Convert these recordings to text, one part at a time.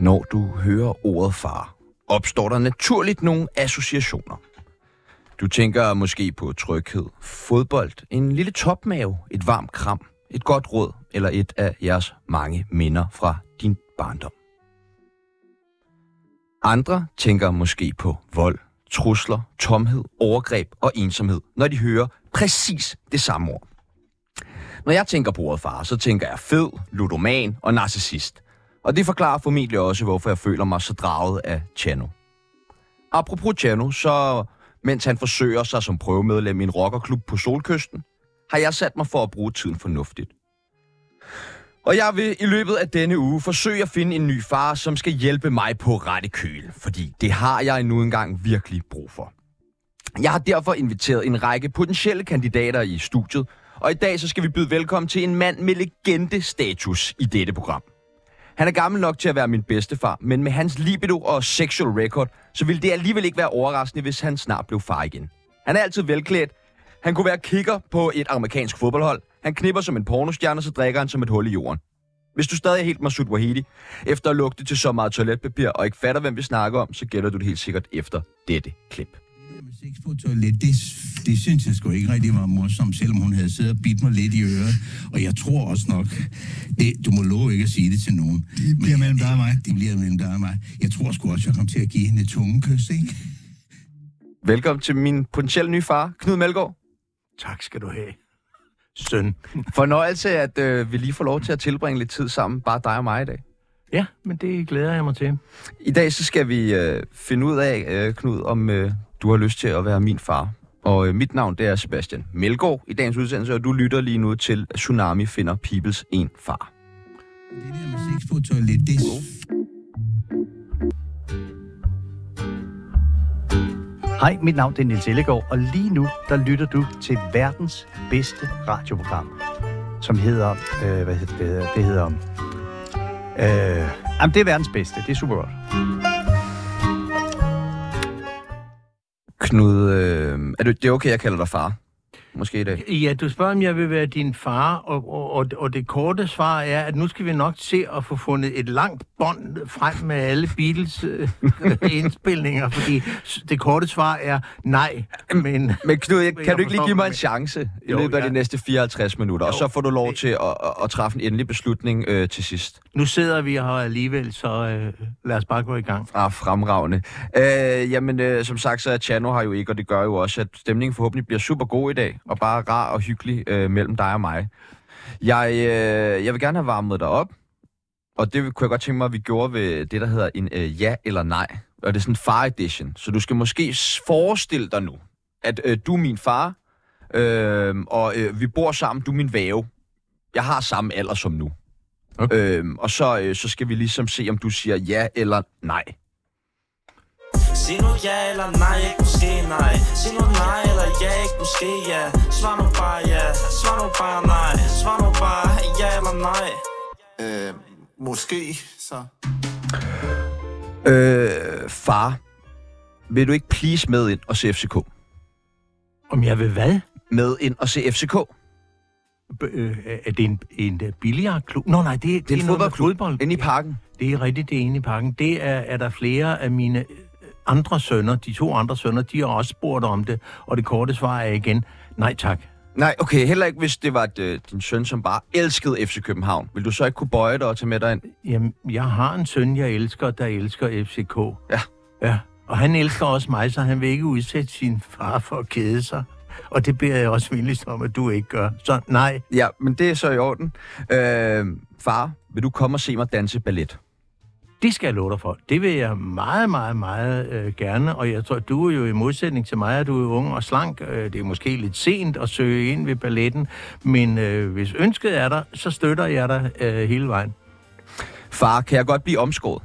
Når du hører ordet far, opstår der naturligt nogle associationer. Du tænker måske på tryghed, fodbold, en lille topmave, et varmt kram, et godt råd eller et af jeres mange minder fra din barndom. Andre tænker måske på vold, trusler, tomhed, overgreb og ensomhed, når de hører præcis det samme ord. Når jeg tænker på ordet far, så tænker jeg fed, ludoman og narcissist. Og det forklarer formentlig også, hvorfor jeg føler mig så draget af Chano. Apropos Chano, så mens han forsøger sig som prøvemedlem i en rockerklub på Solkysten, har jeg sat mig for at bruge tiden fornuftigt. Og jeg vil i løbet af denne uge forsøge at finde en ny far, som skal hjælpe mig på rette køl, fordi det har jeg nu engang virkelig brug for. Jeg har derfor inviteret en række potentielle kandidater i studiet, og i dag så skal vi byde velkommen til en mand med legende status i dette program. Han er gammel nok til at være min bedstefar, men med hans libido og sexual record, så ville det alligevel ikke være overraskende, hvis han snart blev far igen. Han er altid velklædt. Han kunne være kigger på et amerikansk fodboldhold. Han knipper som en pornostjerne, så drikker han som et hul i jorden. Hvis du stadig er helt Masud Wahidi, efter at lugte til så meget toiletpapir og ikke fatter, hvem vi snakker om, så gælder du det helt sikkert efter dette klip. Sex på toilet, det, det synes jeg sgu ikke rigtig var morsomt, selvom hun havde siddet og bidt mig lidt i øret. Og jeg tror også nok, det, du må love ikke at sige det til nogen. Det bliver mellem dig og mig. Det bliver mellem dig og mig. Jeg tror sgu også, jeg kom til at give hende et tungekys, ikke? Velkommen til min potentielle nye far, Knud Melgaard. Tak skal du have. Søn. Fornøjelse, at øh, vi lige får lov til at tilbringe lidt tid sammen, bare dig og mig i dag. Ja, men det glæder jeg mig til. I dag så skal vi øh, finde ud af, øh, Knud, om øh, du har lyst til at være min far. Og øh, mit navn det er Sebastian Melgaard i dagens udsendelse, og du lytter lige nu til Tsunami finder Peoples en far. Det der med sex på toilet, det... Hej, mit navn er Nils Ellegaard, og lige nu der lytter du til verdens bedste radioprogram, som hedder, øh, hvad hedder det, det hedder, øh, jamen det er verdens bedste, det er super godt. Knud, øh, er det, det er okay, jeg kalder dig far? Måske i dag. Ja, du spørger, om jeg vil være din far, og, og, og, og det korte svar er, at nu skal vi nok se at få fundet et langt bånd frem med alle Beatles øh, indspilninger, fordi det korte svar er nej. Men, Men Knud, jeg, kan jeg du ikke lige give mig en chance i løbet af ja. de næste 54 minutter, og Jo, så får du lov til at, at, at træffe en endelig beslutning øh, til sidst. nu sidder vi her alligevel, så øh, lad os bare gå i gang. Ah, fremragende. Øh, jamen, øh, som sagt, så er Chano her jo ikke, og det gør jo også, at stemningen forhåbentlig bliver super god i dag, og bare rar og hyggelig øh, mellem dig og mig. Jeg, øh, jeg vil gerne have varmet dig op, og det kunne jeg godt tænke mig, at vi gjorde ved det, der hedder en øh, ja eller nej. Og det er sådan en far edition, så du skal måske forestille dig nu, at øh, du er min far, øh, og øh, vi bor sammen, du er min væve. Jeg har samme alder som nu. Okay. Øhm, og så, øh, så skal vi ligesom se, om du siger ja eller nej. Sig nu ja eller nej, ikke måske nej Sig nu nej eller ja, ikke måske ja Svar nu bare ja, svar nu bare nej Svar nu bare ja eller nej Øh, måske, så. Øh, far, vil du ikke please med ind og se FCK? Om jeg vil hvad? Med ind og se FCK? B- øh, er det en, en øh, billiardklub? Nå nej, det, det, Det er en fodboldklub fodbold. inde i parken. Det er rigtigt, det er inde i parken. Det er, er der flere af mine andre sønner, de to andre sønner, de har også spurgt om det, og det korte svar er igen, nej tak. Nej, okay, heller ikke hvis det var et, øh, din søn, som bare elskede FC København. Vil du så ikke kunne bøje dig og tage med dig ind? Jamen, jeg har en søn, jeg elsker, der elsker FCK. Ja. Ja, og han elsker også mig, så han vil ikke udsætte sin far for at kede sig. Og det beder jeg også venligst om, at du ikke gør. Så nej, Ja, men det er så i orden. Øh, far, vil du komme og se mig danse ballet? Det skal jeg love dig for. Det vil jeg meget, meget, meget øh, gerne. Og jeg tror, du er jo i modsætning til mig, at du er ung og slank. Øh, det er måske lidt sent at søge ind ved balletten, men øh, hvis ønsket er der, så støtter jeg dig øh, hele vejen. Far, kan jeg godt blive omskåret?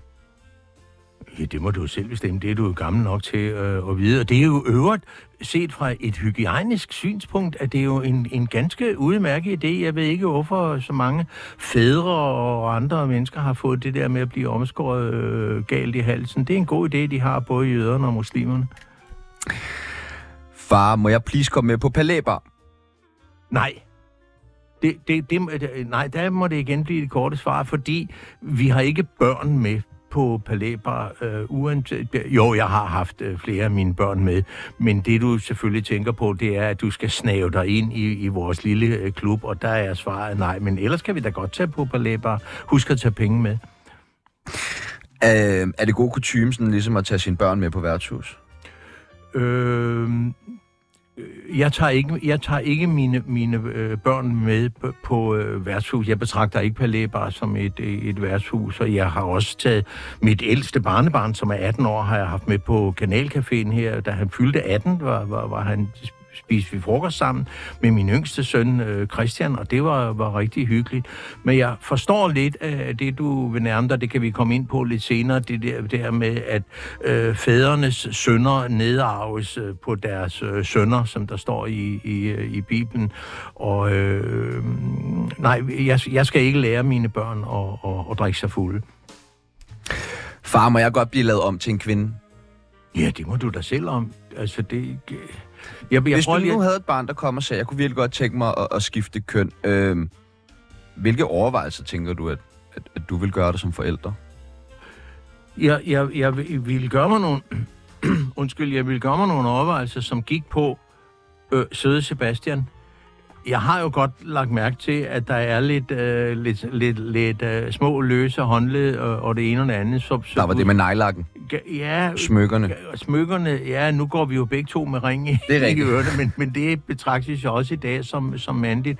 Ja, det må du selv bestemme. Det er du jo gammel nok til øh, at vide. Og det er jo øvrigt, set fra et hygiejnisk synspunkt, at det er jo en, en ganske udmærket idé. Jeg ved ikke, hvorfor så mange fædre og andre mennesker har fået det der med at blive omskåret øh, galt i halsen. Det er en god idé, de har både jøderne og muslimerne. Far, må jeg please komme med på palæbar? Nej. Det, det, det, det, nej, der må det igen blive det korte svar, fordi vi har ikke børn med på palæber, øh, uanset... Jo, jeg har haft øh, flere af mine børn med, men det du selvfølgelig tænker på, det er, at du skal snave dig ind i, i vores lille øh, klub, og der er svaret nej, men ellers kan vi da godt tage på palæber. Husk at tage penge med. Øh, er det god kutume sådan ligesom at tage sine børn med på værtshus? Øh, Øh, jeg tager ikke, jeg tager ikke mine, mine øh, børn med på, på øh, værtshus. Jeg betragter ikke Palæ bare som et, øh, et værtshus, og jeg har også taget mit ældste barnebarn, som er 18 år, har jeg haft med på Kanalcaféen her. Da han fyldte 18, var, var, var han spiste vi frokost sammen med min yngste søn, øh, Christian, og det var, var rigtig hyggeligt. Men jeg forstår lidt af det, du vil nærme dig, det kan vi komme ind på lidt senere, det der, det her med, at øh, fædrenes sønner nedarves øh, på deres øh, sønner, som der står i, i, øh, i Bibelen. Og øh, nej, jeg, jeg skal ikke lære mine børn at, at, at drikke sig fulde. Far, må jeg godt blive lavet om til en kvinde? Ja, det må du da selv om. Altså, det... Jeg, jeg Hvis du lige nu havde et barn, der kom og sagde, jeg kunne virkelig godt tænke mig at, at skifte køn. Øh, hvilke overvejelser tænker du, at, at, at du vil gøre det som forælder? Jeg, jeg, jeg vil- ville gøre mig nogle... undskyld, jeg ville gøre mig nogle overvejelser, som gik på øh, søde Sebastian. Jeg har jo godt lagt mærke til, at der er lidt, øh, lidt, lidt, lidt øh, små løse håndled og, og det ene og det andet. Så, så Der var det med nejlakken, Ja, smykkerne. smykkerne, ja, nu går vi jo begge to med ring i, Det er i ørerne, men, men det betragtes jo også i dag som, som mandligt.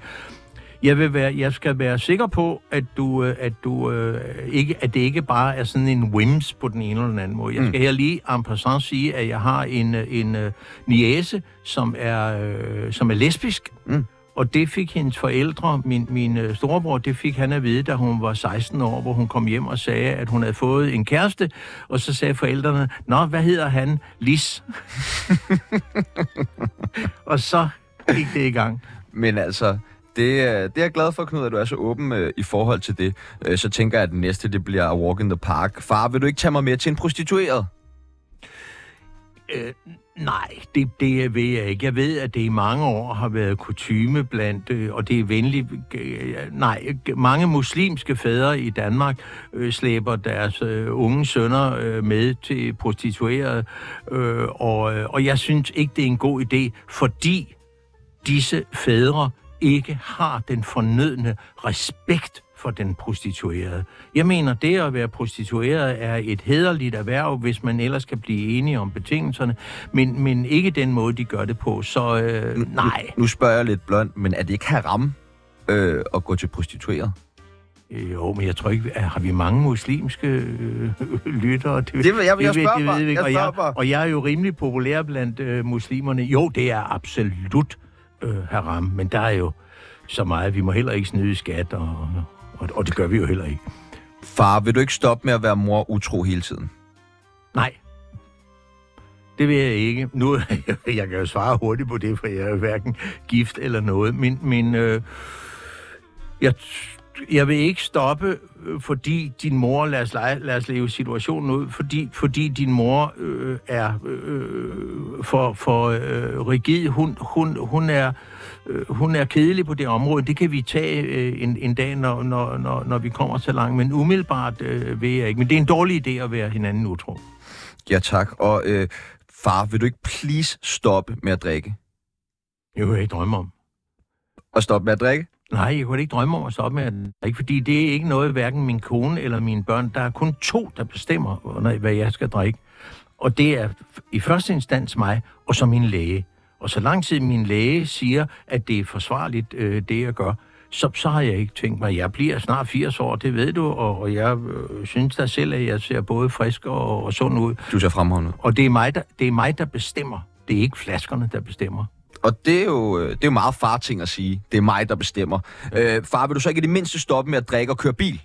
Jeg, vil være, jeg skal være sikker på, at, du, øh, at, du, øh, ikke, at det ikke bare er sådan en whims på den ene eller den anden måde. Jeg skal her lige en passant sige, at jeg har en, øh, en uh, niese, som er, øh, som er lesbisk. Mm. Og det fik hendes forældre, min, min øh, storebror, det fik han at vide, da hun var 16 år, hvor hun kom hjem og sagde, at hun havde fået en kæreste. Og så sagde forældrene, Nå, hvad hedder han? Lis. og så gik det i gang. Men altså, det, er- det er jeg glad for, Knud, at du er så åben øh, i forhold til det. Øh, så tænker jeg, at det næste, det bliver A Walk in the Park. Far, vil du ikke tage mig med til en prostitueret? Øh, nej, det, det ved jeg ikke. Jeg ved, at det i mange år har været kutyme blandt, øh, og det er venligt... Nej, mange muslimske fædre i Danmark øh, slæber deres øh, unge sønner øh, med til prostituerede, øh, og, øh, og jeg synes ikke, det er en god idé, fordi disse fædre ikke har den fornødne respekt for den prostituerede. Jeg mener, det at være prostitueret er et hederligt erhverv, hvis man ellers kan blive enige om betingelserne, men, men ikke den måde, de gør det på. Så øh, nej, Nu spørger jeg lidt blond, men er det ikke haram øh, at gå til prostitueret? jo, men jeg tror ikke, at har vi mange muslimske øh, lyttere? Det, Det jeg- jeg spørger ved bare. vi ikke. Jeg og, jeg, og jeg er jo rimelig populær blandt øh, muslimerne. Jo, det er absolut øh, haram, men der er jo så meget. Vi må heller ikke snyde skat, og, og, og det gør vi jo heller ikke. Far, vil du ikke stoppe med at være mor utro hele tiden? Nej. Det vil jeg ikke. Nu, jeg kan jo svare hurtigt på det, for jeg er jo hverken gift eller noget. Men, men øh, jeg, jeg vil ikke stoppe, øh, fordi din mor, lad os, lege, lad os leve situationen ud, fordi, fordi din mor øh, er øh, for, for øh, rigid. Hun, hun, hun er øh, hun er kedelig på det område. Det kan vi tage øh, en, en dag, når, når, når, når vi kommer så langt. Men umiddelbart øh, vil jeg ikke. Men det er en dårlig idé at være hinanden utro. Ja, tak. Og øh, far, vil du ikke please stoppe med at drikke? Kunne jeg ikke drømme om. Og stoppe med at drikke? Nej, jeg kunne ikke drømme om at stoppe med at drikke, fordi det er ikke noget, hverken min kone eller mine børn. Der er kun to, der bestemmer, hvad jeg skal drikke. Og det er i første instans mig, og så min læge. Og så lang tid min læge siger, at det er forsvarligt, øh, det jeg gør, så, så har jeg ikke tænkt mig, jeg bliver snart 80 år, det ved du, og, og jeg øh, synes da selv, at jeg ser både frisk og, og sund ud. Du ser fremhåndet. Og det er, mig, der, det er mig, der bestemmer. Det er ikke flaskerne, der bestemmer. Og det er, jo, øh, det er jo meget far ting at sige. Det er mig, der bestemmer. Øh, far, vil du så ikke i det mindste stoppe med at drikke og køre bil?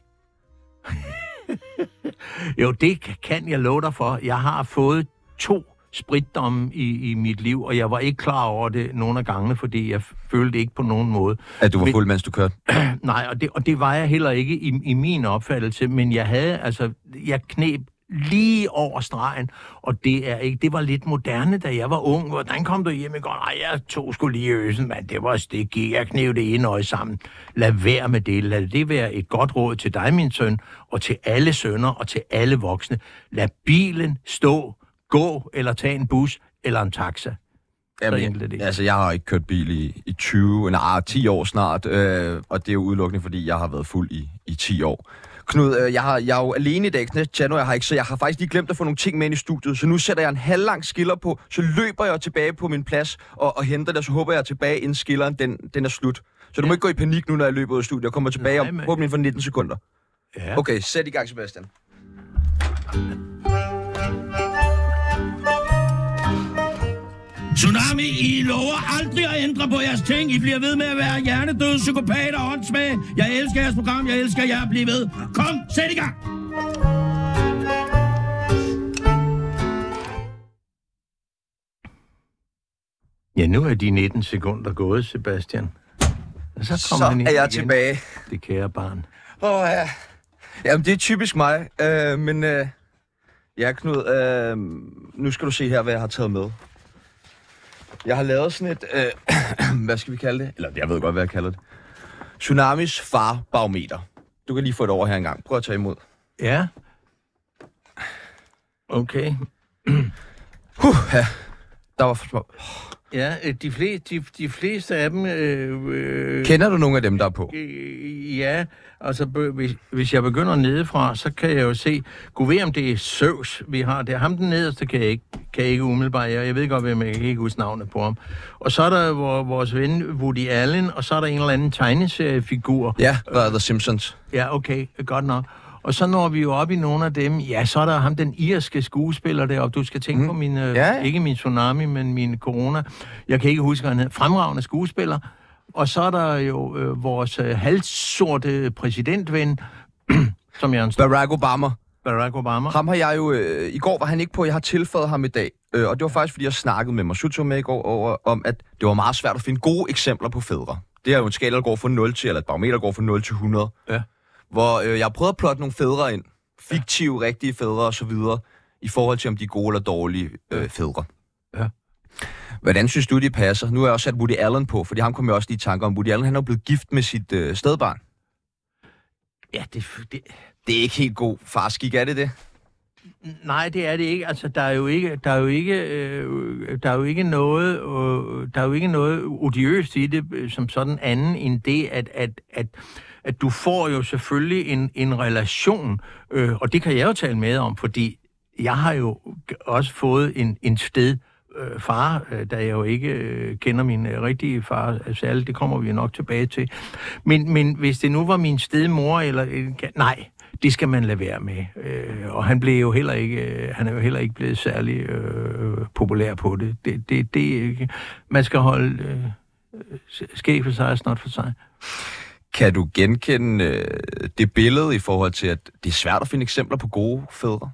Jo, det ka- kan jeg love dig for. Jeg har fået to spritdomme i, i mit liv, og jeg var ikke klar over det nogle af gangene, fordi jeg følte ikke på nogen måde. At du var Men- fuld, mens du kørte? Nej, og det, og det var jeg heller ikke i, i min opfattelse, men jeg havde, altså, jeg knep lige over stregen, og det er ikke, det var lidt moderne, da jeg var ung. Hvordan kom du hjem i går? Nej, jeg tog sgu lige øsen, mand. Det var det gik. Jeg knæv det ene øje sammen. Lad være med det. Lad det være et godt råd til dig, min søn, og til alle sønner og til alle voksne. Lad bilen stå, gå eller tage en bus eller en taxa. Jamen, det. Altså, jeg har ikke kørt bil i, i 20, nej, 10 år snart, øh, og det er jo udelukkende, fordi jeg har været fuld i, i 10 år. Knud, øh, jeg, har, jeg er jo alene i dag, Tjano, jeg har ikke, så jeg har faktisk lige glemt at få nogle ting med ind i studiet, så nu sætter jeg en halvlang skiller på, så løber jeg tilbage på min plads og, og henter det, og så håber jeg er tilbage, inden skilleren den, den er slut. Så du må ikke gå i panik nu, når jeg løber ud af studiet. Jeg kommer tilbage Nej, om men- håbentlig for 19 sekunder. Ja. Okay, sæt i gang, Sebastian. Tsunami, I lover aldrig at ændre på jeres ting. I bliver ved med at være hjernedøde psykopater og åndssvage. Jeg elsker jeres program, jeg elsker jer. Bliv ved. Kom, sæt i gang. Ja, nu er de 19 sekunder gået, Sebastian. Og så kommer Så han ind er jeg igen, tilbage. Det kære barn. Åh, oh, ja. Jamen, det er typisk mig, øh, men øh, ja, Knud, øh, nu skal du se her, hvad jeg har taget med. Jeg har lavet sådan et, øh, hvad skal vi kalde det? Eller jeg ved godt, hvad jeg kalder det. Tsunamis farbarometer. Du kan lige få det over her engang. Prøv at tage imod. Ja. Okay. Huh, ja. Der var for. Ja, øh, de, fleste, de, de fleste af dem... Øh, øh, Kender du nogle af dem, der er på? øh, ja, altså hvis, hvis jeg begynder nedefra, så kan jeg jo se... Gud ved, om det er Søvs, vi har. Det er ham den nederste, kan jeg ikke, kan jeg ikke umiddelbart. Jeg, jeg ved godt, hvem jeg kan ikke huske navnet på ham. Og så er der vor, vores ven Woody Allen, og så er der en eller anden tegneseriefigur. Ja, der er The Simpsons. Ja, okay, godt nok. Og så når vi jo op i nogle af dem, ja, så er der ham, den irske skuespiller deroppe. Du skal tænke mm. på min, øh, Ja, ja. ikke min tsunami, men min corona. Jeg kan ikke huske, hvad han hedder. Fremragende skuespiller. Og så er der jo øh, vores øh, halvsorte præsidentven, som jeg er en stor Barack Obama. Barack Obama. Ham har jeg jo... Øh, I går var han ikke på, jeg har tilføjet ham i dag. Øh, og det var faktisk, fordi jeg snakkede med Masuto med i går over, om, at det var meget svært at finde gode eksempler på fædre. Det er jo en skala, der går fra 0 til, eller et barometer, der går fra 0 til 100. Ja. Hvor øh, jeg prøvet at plotte nogle fædre ind. Fiktive, rigtige fædre og så videre. I forhold til, om de er gode eller dårlige øh, fædre. Ja. Hvordan synes du, de passer? Nu har jeg også sat Woody Allen på, fordi ham kom jeg også lige i tanke om. Woody Allen, han er blevet gift med sit øh, stedbarn. Ja, det, det, Det er ikke helt god farskik, er det det? Nej, det er det ikke. Altså, der er jo ikke, der er jo ikke, øh, der er jo ikke noget, øh, der er jo ikke noget odiøst i det øh, som sådan anden end det, at, at, at, at du får jo selvfølgelig en, en relation, øh, og det kan jeg jo tale med om, fordi jeg har jo også fået en, en sted øh, far, øh, da jeg jo ikke øh, kender min øh, rigtige far øh, særligt, det kommer vi jo nok tilbage til. Men, men hvis det nu var min stedmor, eller... Øh, nej, det skal man lade være med. Øh, og han blev jo heller ikke, øh, han er jo heller ikke blevet særlig øh, populær på det. Det, det, det ikke, man skal holde øh, skæg for sig og snart for sig. Kan du genkende øh, det billede i forhold til, at det er svært at finde eksempler på gode fædre?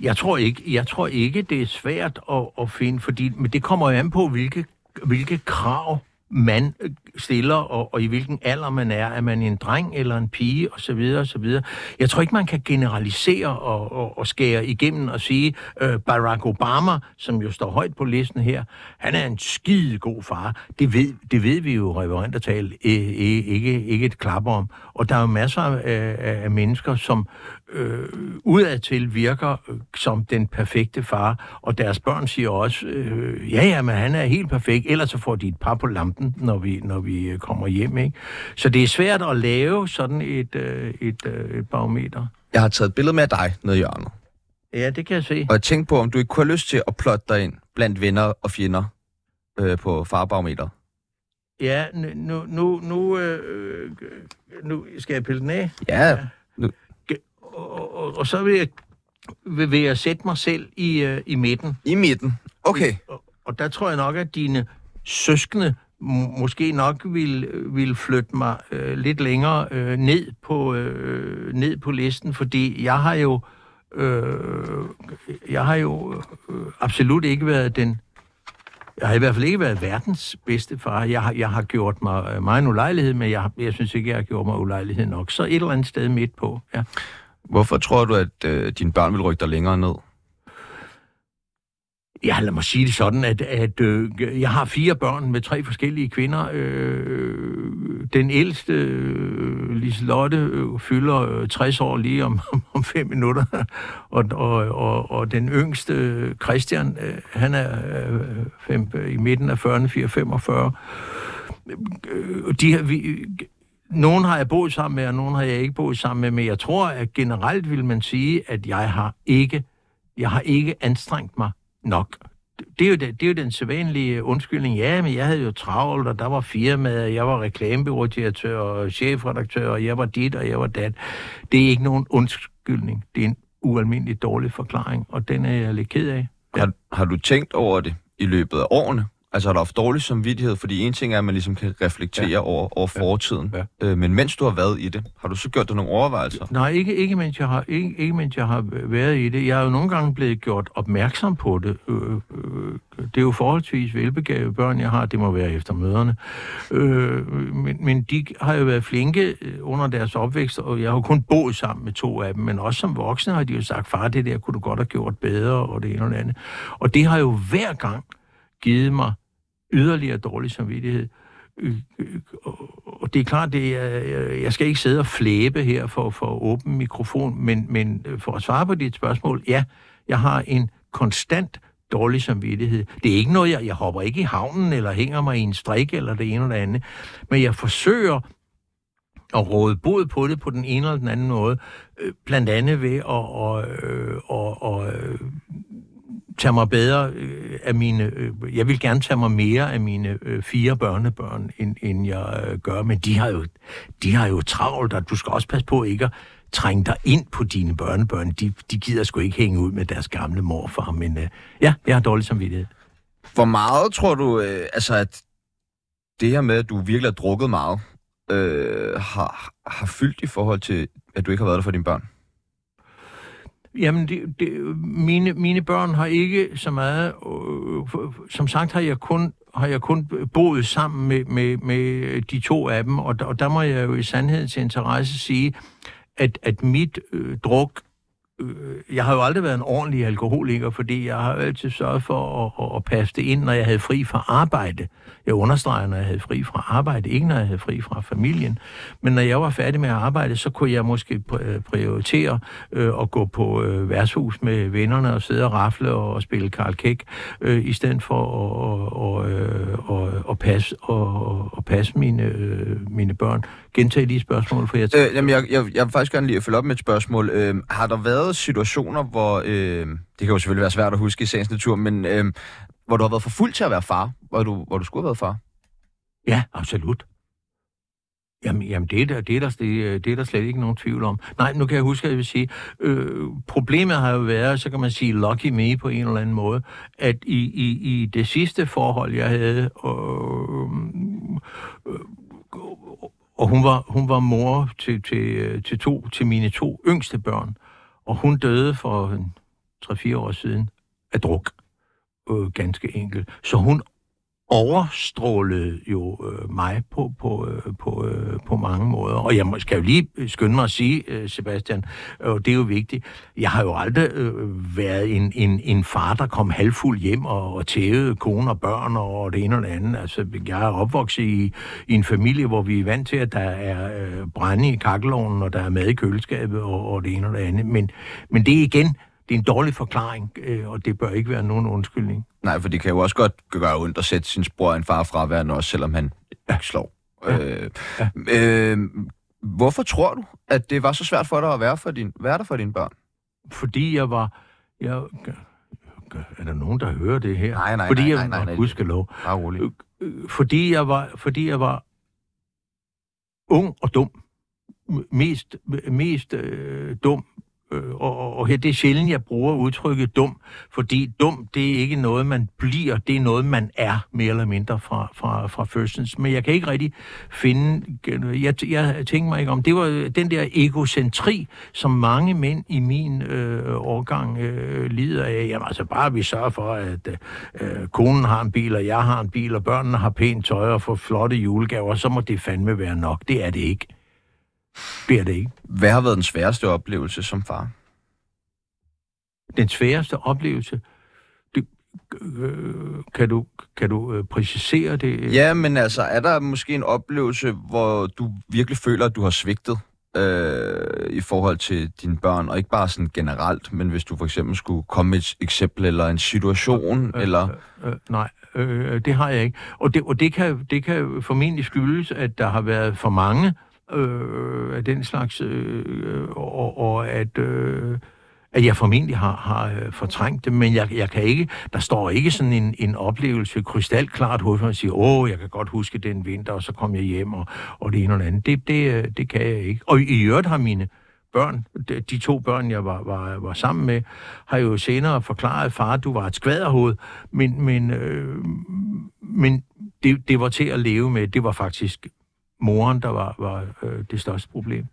Jeg tror ikke, jeg tror ikke det er svært at, at finde, fordi men det kommer jo an på, hvilke, hvilke krav man øh, stiller, og, og i hvilken alder man er. Er man en dreng eller en pige, og så videre, og så videre. Jeg tror ikke, man kan generalisere og, og, og skære igennem og sige, øh, Barack Obama, som jo står højt på listen her, han er en skide god far. Det ved, det ved vi jo, reverent at tale, øh, øh, ikke, ikke et klap om. Og der er jo masser af, af, af mennesker, som øh, udadtil virker øh, som den perfekte far, og deres børn siger også, øh, ja, ja, men han er helt perfekt, ellers så får de et par på lampen, når vi, når vi øh, kommer hjem, ikke? Så det er svært at lave sådan et, øh, et, øh, et barometer. Jeg har taget et billede med dig nede i hjørnet. Ja, det kan jeg se. Og jeg tænkte på, om du ikke kunne have lyst til at plotte dig ind blandt venner og fjender øh, på farbarometer. Ja, nu, nu, nu, nu, øh, nu skal jeg pille den af, Ja, og, og, og så vil jeg, vil, vil jeg sætte mig selv i, øh, i midten. i midten. Okay. Og, og der tror jeg nok, at dine søskende må- måske nok vil, vil flytte mig øh, lidt længere øh, ned, på, øh, ned på listen, fordi jeg har jo øh, jeg har jo øh, absolut ikke været den jeg har i hvert fald ikke været verdens bedste far. Jeg har, jeg har gjort mig øh, meget en ulejlighed, men jeg, jeg synes ikke, jeg har gjort mig ulejlighed nok. Så et eller andet sted midt på, ja. Hvorfor tror du, at øh, dine børn vil rykke dig længere ned? Ja, lad mig sige det sådan, at, at øh, jeg har fire børn med tre forskellige kvinder. Øh, den ældste, øh, Liselotte, øh, fylder øh, 60 år lige om, om fem minutter. Og, og, og, og den yngste, Christian, øh, han er øh, fem, i midten af 40'erne, 4-45. Øh, de her, vi, nogen har jeg boet sammen med, og nogen har jeg ikke boet sammen med, men jeg tror, at generelt vil man sige, at jeg har ikke, jeg har ikke anstrengt mig nok. Det er, jo det, det er jo den sædvanlige undskyldning. Ja, men jeg havde jo travlt, og der var firmaet, jeg var reklamebyrådirektør og chefredaktør, og jeg var dit, og jeg var dat. Det er ikke nogen undskyldning. Det er en ualmindelig dårlig forklaring, og den er jeg lidt ked af. Har, har du tænkt over det i løbet af årene? Altså har du haft dårlig samvittighed? Fordi en ting er, at man ligesom kan reflektere ja. over, over fortiden. Ja. Øh, men mens du har været i det, har du så gjort dig nogle overvejelser? Nej, ikke, ikke, mens jeg har, ikke, ikke mens jeg har været i det. Jeg er jo nogle gange blevet gjort opmærksom på det. Øh, øh, det er jo forholdsvis velbegavede børn, jeg har. Det må være efter møderne. Øh, men, men de har jo været flinke øh, under deres opvækst, og jeg har jo kun boet sammen med to af dem. Men også som voksne har de jo sagt, far, det der kunne du godt have gjort bedre, og det ene og det andet. Og det har jo hver gang givet mig yderligere dårlig samvittighed. Øh, øh, og det er klart, det er, øh, jeg skal ikke sidde og flæbe her for, for åben mikrofon, men, men for at svare på dit spørgsmål, ja, jeg har en konstant dårlig samvittighed. Det er ikke noget, jeg, jeg hopper ikke i havnen, eller hænger mig i en strik, eller det ene eller det andet, men jeg forsøger at råde bod på det på den ene eller den anden måde, blandt andet ved at, og, øh, og, og, tage mig bedre øh, af mine... Øh, jeg vil gerne tage mig mere af mine øh, fire børnebørn, end, end jeg øh, gør. Men de har, jo, de har jo travlt, og du skal også passe på ikke at trænge dig ind på dine børnebørn. De, de gider sgu ikke hænge ud med deres gamle morfar. Men øh, ja, jeg har dårlig samvittighed. Hvor meget tror du, øh, altså at det her med, at du virkelig har drukket meget, øh, har, har fyldt i forhold til, at du ikke har været der for dine børn? Jamen, det, det, mine, mine børn har ikke så meget... Øh, for- som sagt har jeg kun har jeg kun boet sammen med, med, med de to af dem, og der, og der må jeg jo i sandhed til interesse sige, at, at mit øh, druk... Øh, jeg har jo aldrig været en ordentlig alkoholiker, fordi jeg har altid sørget for at, at, at passe det ind, når jeg havde fri fra arbejde. Jeg understreger, når jeg havde fri fra arbejde, ikke når jeg havde fri fra familien. Men når jeg var færdig med at arbejde, så kunne jeg måske øh, prioritere øh, at gå på øh, værtshus med vennerne og sidde og rafle og, og spille Karl Kæk, øh, i stedet for at, og, øh, og, og passe, og, og passe mine, øh, mine børn. Gentag lige spørgsmålet, for jeg Øh, jamen, jeg, jeg, jeg vil faktisk gerne lige følge op med et spørgsmål. Øh, har der været situationer, hvor... Øh, det kan jo selvfølgelig være svært at huske i sagens natur, men øh, hvor du har været for fuld til at være far, hvor du, hvor du skulle have været far? Ja, absolut. Jamen, jamen det, er der, det, er der, det, er- der slet ikke nogen tvivl om. Nej, nu kan jeg huske, at jeg vil sige, øh, problemet har jo været, så kan man sige lucky me på en eller anden måde, at i, i, i det sidste forhold, jeg havde, og, øh, og hun var, hun var mor til, til, til, to, til mine to yngste børn, og hun døde for øh, 3-4 år siden af druk, øh, øh, ganske enkelt. Så hun overstrålede jo øh, mig på, på, øh, på, øh, på mange måder. Og jeg må- skal jo lige skynde mig at sige, øh, Sebastian, øh, og det er jo vigtigt, jeg har jo aldrig øh, været en, en, en far, der kom halvfuld hjem og, og tævede kone og børn og det ene og det andet. Altså, jeg er opvokset i, i en familie, hvor vi er vant til, at der er øh, brænde i kakkelovnen, og der er mad i køleskabet og, og det ene og det andet. Men, men det er igen, det er en dårlig forklaring, øh, og det bør ikke være nogen undskyldning. Nej, for det kan jo også godt gøre ondt at sætte sin bror og en far fra hverandre, også selvom han ikke slår. Ja. Øh, Ja. øh, hvorfor tror du, at det var så svært for dig at være, for din, være der for dine børn? fordi jeg var... Jeg, er der nogen, der hører det her? Nej, nej, fordi nej, jeg, nej, nej, nej. Gudskelov. Bare roligt. Øh, fordi jeg var, fordi jeg var ung og dum. Mest, mest øh, dum. Øh, og, og- her, det er sjældent, jeg bruger udtrykket dum, fordi dum, det er ikke noget, man bliver, det er noget, man er, mere eller mindre fra, fra, fra fødsels. Men jeg kan ikke rigtig finde, øh, jeg, jeg tænker mig ikke om, det var øh, den der egocentri, som mange mænd i min øh, årgang øh, lider af. Jamen altså bare vi sørger for, at øh, konen har en bil, og jeg har en bil, og børnene har pænt tøj og får flotte julegaver, så må det fandme være nok. Det er det ikke. Det er det ikke. Hvad har været den sværeste oplevelse som far? Den sværeste oplevelse, det, øh, kan du, kan du øh, præcisere det? Ja, men altså, er der måske en oplevelse, hvor du virkelig føler, at du har svigtet øh, i forhold til dine børn, og ikke bare sådan generelt, men hvis du for eksempel skulle komme med et eksempel eller en situation, øh, eller... Øh, øh, nej, øh, det har jeg ikke. Og det, og det, kan, det kan formentlig skyldes, at der har været for mange øh, af den slags, øh, øh og, og at... Øh, at jeg formentlig har, har øh, fortrængt det, men jeg, jeg kan ikke, der står ikke sådan en, en oplevelse krystalklart hos mig og siger, åh, jeg kan godt huske den vinter, og så kom jeg hjem, og, og det ene og det andet. Det, det, øh, det kan jeg ikke. Og i øvrigt har mine børn, de, de to børn, jeg var, var, var sammen med, har jo senere forklaret, far, du var et skvaderhoved, men, men, øh, men det, det var til at leve med. Det var faktisk moren, der var, var øh, det største problem.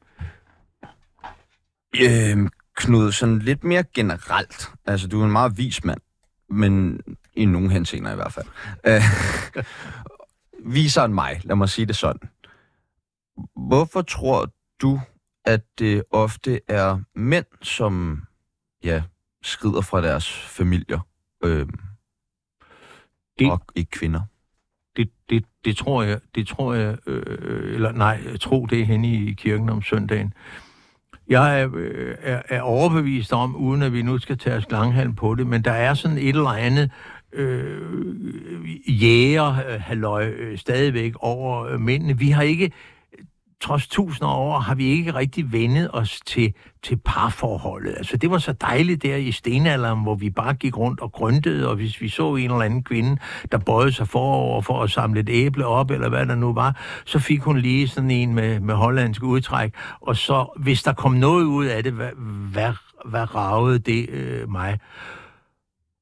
Øh, Knud, sådan lidt mere generelt. Altså, du er en meget vis mand, men i nogle henseender i hvert fald. Øh, viser end mig, lad mig sige det sådan. Hvorfor tror du, at det ofte er mænd, som ja, skrider fra deres familier, øh, det, og ikke kvinder? Det, det, det tror jeg, det tror jeg, øh, øh eller nej, jeg tror det er henne i kirken om søndagen. Jeg er, øh, er, er overbevist om, uden at vi nu skal tage os langhalm på det, men der er sådan et eller andet øh, jæger, halløj, øh, stadigvæk over øh, mændene. Vi har ikke trods tusinder år har vi ikke rigtig vendet os til, til parforholdet. Altså, det var så dejligt der i stenalderen, hvor vi bare gik rundt og grøntede, og hvis vi så en eller anden kvinde, der bøjede sig forover for at samle et æble op, eller hvad der nu var, så fik hun lige sådan en med, med hollandsk udtræk, og så, hvis der kom noget ud af det, hvad, hvad, hvad ragede det øh, mig?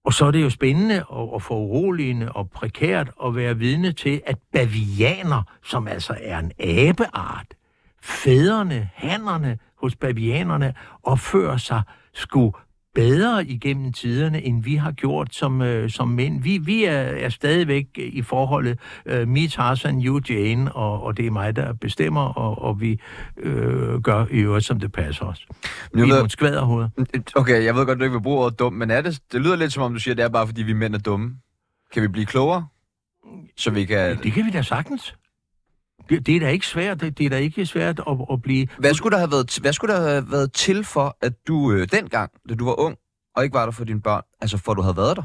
Og så er det jo spændende og, og foruroligende og prekært at være vidne til, at bavianer, som altså er en abeart, fædrene, hannerne hos bavianerne, opfører sig sgu bedre igennem tiderne, end vi har gjort som, øh, som mænd. Vi, vi er, er stadigvæk i forholdet øh, me, Tarzan, you, Jane, og, og det er mig, der bestemmer, og, og vi øh, gør i øvrigt, som det passer os. Vi er nogle skvaderhoveder. Okay, jeg ved godt, du ikke vil bruge ordet dum, men er det, det lyder lidt som om, du siger, det er bare, fordi vi mænd er dumme. Kan vi blive klogere? Så vi kan... Det kan vi da sagtens. Det, det er da ikke svært. Det, det er da ikke svært at, at blive... Hvad skulle, der have været, hvad skulle der have været til for, at du øh, dengang, da du var ung, og ikke var der for dine børn, altså for at du havde været der?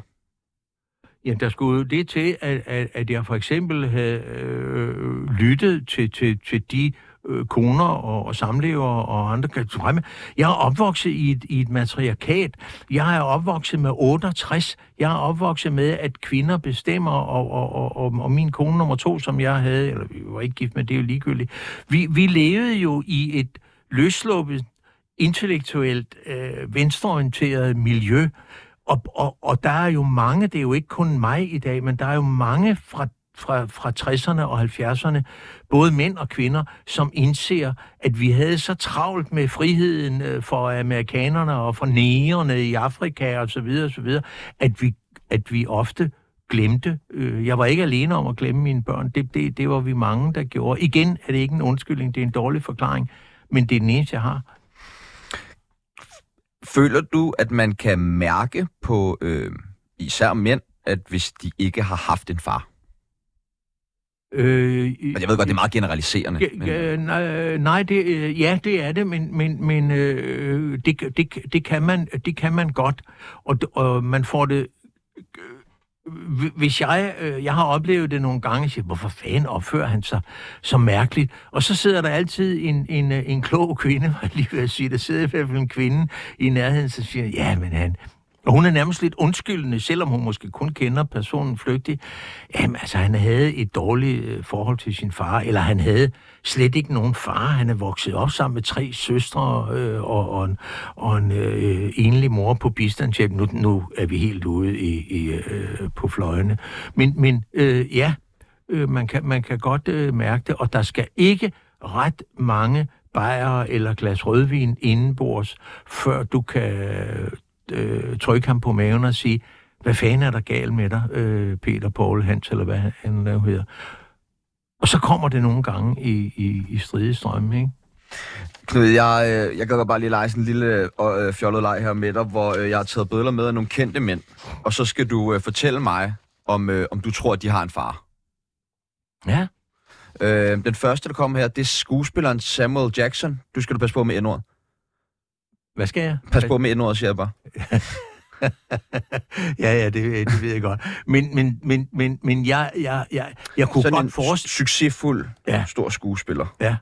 Ja, der skulle det til, at, at, at jeg for eksempel havde øh, lyttet til, til, til de øh, koner og, og samlever og andre drømme. Jeg er opvokset i et, i et matriarkat. Jeg er opvokset med 68. Jeg er opvokset med, at kvinder bestemmer, og, og, og, og, og min kone nummer to, som jeg havde, eller vi var ikke gift med, det er jo ligegyldigt. Vi, vi levede jo i et løsluppet, intellektuelt, øh, venstreorienteret miljø, og, og, og der er jo mange, det er jo ikke kun mig i dag, men der er jo mange fra fra, fra 60'erne og 70'erne, både mænd og kvinder, som indser, at vi havde så travlt med friheden øh, for amerikanerne og for negerne i Afrika og så videre, så videre, at vi, at vi ofte glemte. Øh, jeg var ikke alene om at glemme mine børn. Det, det, det var vi mange, der gjorde. Igen er det ikke en undskyldning, det er en dårlig forklaring, men det er den eneste, jeg har. Føler du, at man kan mærke på øh, især mænd, at hvis de ikke har haft en far? Øh, men jeg ved godt, det er meget generaliserende. Men... Øh, nej, det, øh, ja, det er det, men, men, men øh, det, det, det, kan man, det kan man godt, og, og man får det... Øh, hvis jeg, øh, jeg har oplevet det nogle gange, siger, hvorfor fanden opfører han sig så mærkeligt? Og så sidder der altid en, en, en klog kvinde, jeg lige vil sige, der sidder i hvert fald en kvinde i nærheden, så siger, ja, men han, og hun er nærmest lidt undskyldende, selvom hun måske kun kender personen flygtig. Jamen, altså, han havde et dårligt øh, forhold til sin far, eller han havde slet ikke nogen far. Han er vokset op sammen med tre søstre øh, og, og en, og en øh, enlig mor på bistandshjælp. Nu, nu er vi helt ude i, i, øh, på fløjene. Men, men øh, ja, øh, man, kan, man kan godt øh, mærke det, og der skal ikke ret mange bajere eller glas rødvin indenbords, før du kan øh, trykke ham på maven og sige, hvad fanden er der galt med dig, øh, Peter Paul Hans, eller hvad han hedder. Og så kommer det nogle gange i, i, i stridestrømme, ikke? Knud, jeg, øh, jeg godt bare lige lege sådan en lille øh, fjollet leg her med dig, hvor øh, jeg har taget billeder med af nogle kendte mænd. Og så skal du øh, fortælle mig, om, øh, om du tror, at de har en far. Ja. Øh, den første, der kommer her, det er skuespilleren Samuel Jackson. Du skal du passe på med endord. Hvad skal jeg? Pas på med endord, siger jeg bare. ja, ja, det, det ved jeg godt. Men, men, men, men, men jeg, jeg, jeg, jeg kunne Sådan godt en forestille... succesfuld, Ja. stor skuespiller. Ja.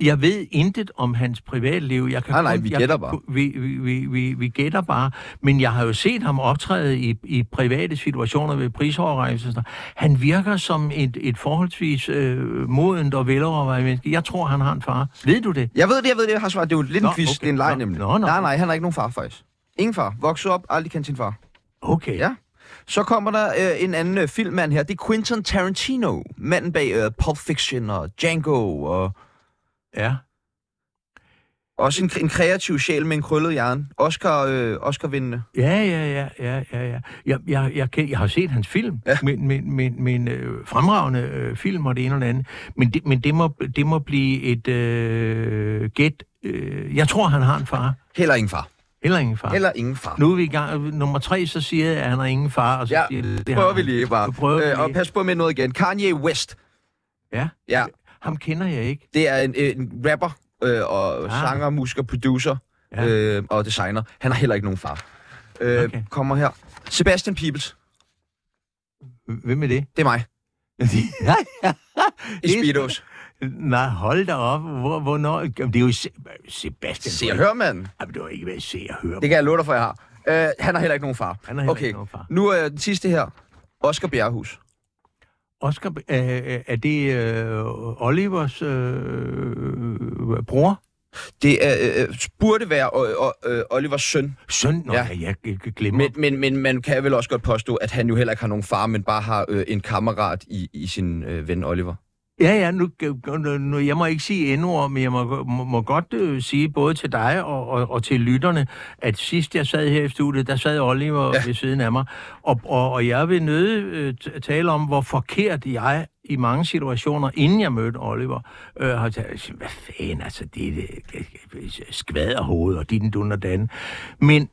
Jeg ved intet om hans privatliv. Jeg kan Nej, nej, vi jeg gætter kan bare. Vi, vi, vi, vi, gætter bare. Men jeg har jo set ham optræde i, i private situationer ved prisoverrækkelser. Han virker som et, et forholdsvis øh, modent og velovervejet menneske. Jeg tror, han har en far. Ved du det? Jeg ved det, jeg ved det, jeg har svaret. Det er jo lidt Nå, en quiz, okay. det er en leg Nå, nemlig. nå, nå. Nej, nej, han har ikke nogen far faktisk. Ingen far. Vokset op, aldrig kendt sin far. Okay. Ja. Så kommer der øh, en anden øh, filmmand her. Det er Quentin Tarantino. Manden bag øh, Pulp Fiction og Django. Og ja. også en, en kreativ sjæl med en krøllet hjerne. Oscar, øh, Oscar-vindende. Ja, ja, ja, ja, ja, ja. Jeg, jeg, jeg, jeg har set hans film, Ja. men, men, men, men øh, fremragende øh, film og det ene og det andet. Men det, men det, må, det må blive et øh, gæt. Øh, jeg tror, han har en far. Heller ingen far. Eller ingen far. Heller ingen far. Nu er vi i gang. Nummer tre, så siger jeg, at han har ingen far. Og så Ja, siger, det prøver vi lige bare. Prøver Øh, og lige. pas på med noget igen. Kanye West. Ja, Ja, ham kender jeg ikke. det er en, en rapper øh, og Ah. sanger, musiker, producer Ja. øh, og designer. Han har heller ikke nogen far. Øh, Okay. Kommer her. Sebastian Peebles. Hvem er det? Det er mig. I Speedos. Nej, hold da op. Hvor, hvornår? Det er jo Se- Sebastian. Se og hør, mand. Jamen, det var ikke, hvad se og høre. Det kan jeg love dig for, jeg har. Øh, han har heller ikke nogen far. Han har heller okay. ikke nogen far. Nu er den sidste her. Oscar Bjerrehus. Oscar, øh, er det øh, Olivers øh, bror? Det er, øh, burde være øh, øh, Olivers søn, Søn? Nå, Ja. jeg, jeg glemmer. men, men, men man kan vel også godt påstå, at han jo heller ikke har nogen far, men bare har øh, en kammerat i, i sin øh, ven Oliver. Ja, ja, nu, nu, jeg må ikke sige endnu, men jeg må, må, må godt øh, sige både til dig og, og, og til lytterne, at sidst jeg sad her i studiet, der sad Oliver Ja. ved siden af mig, og, og, og jeg vil nøde øh, tale om, hvor forkert jeg i mange situationer, inden jeg mødte Oliver, øh, har talt, hvad fanden, altså, det er det, skvaderhoved og din dun og dan. Men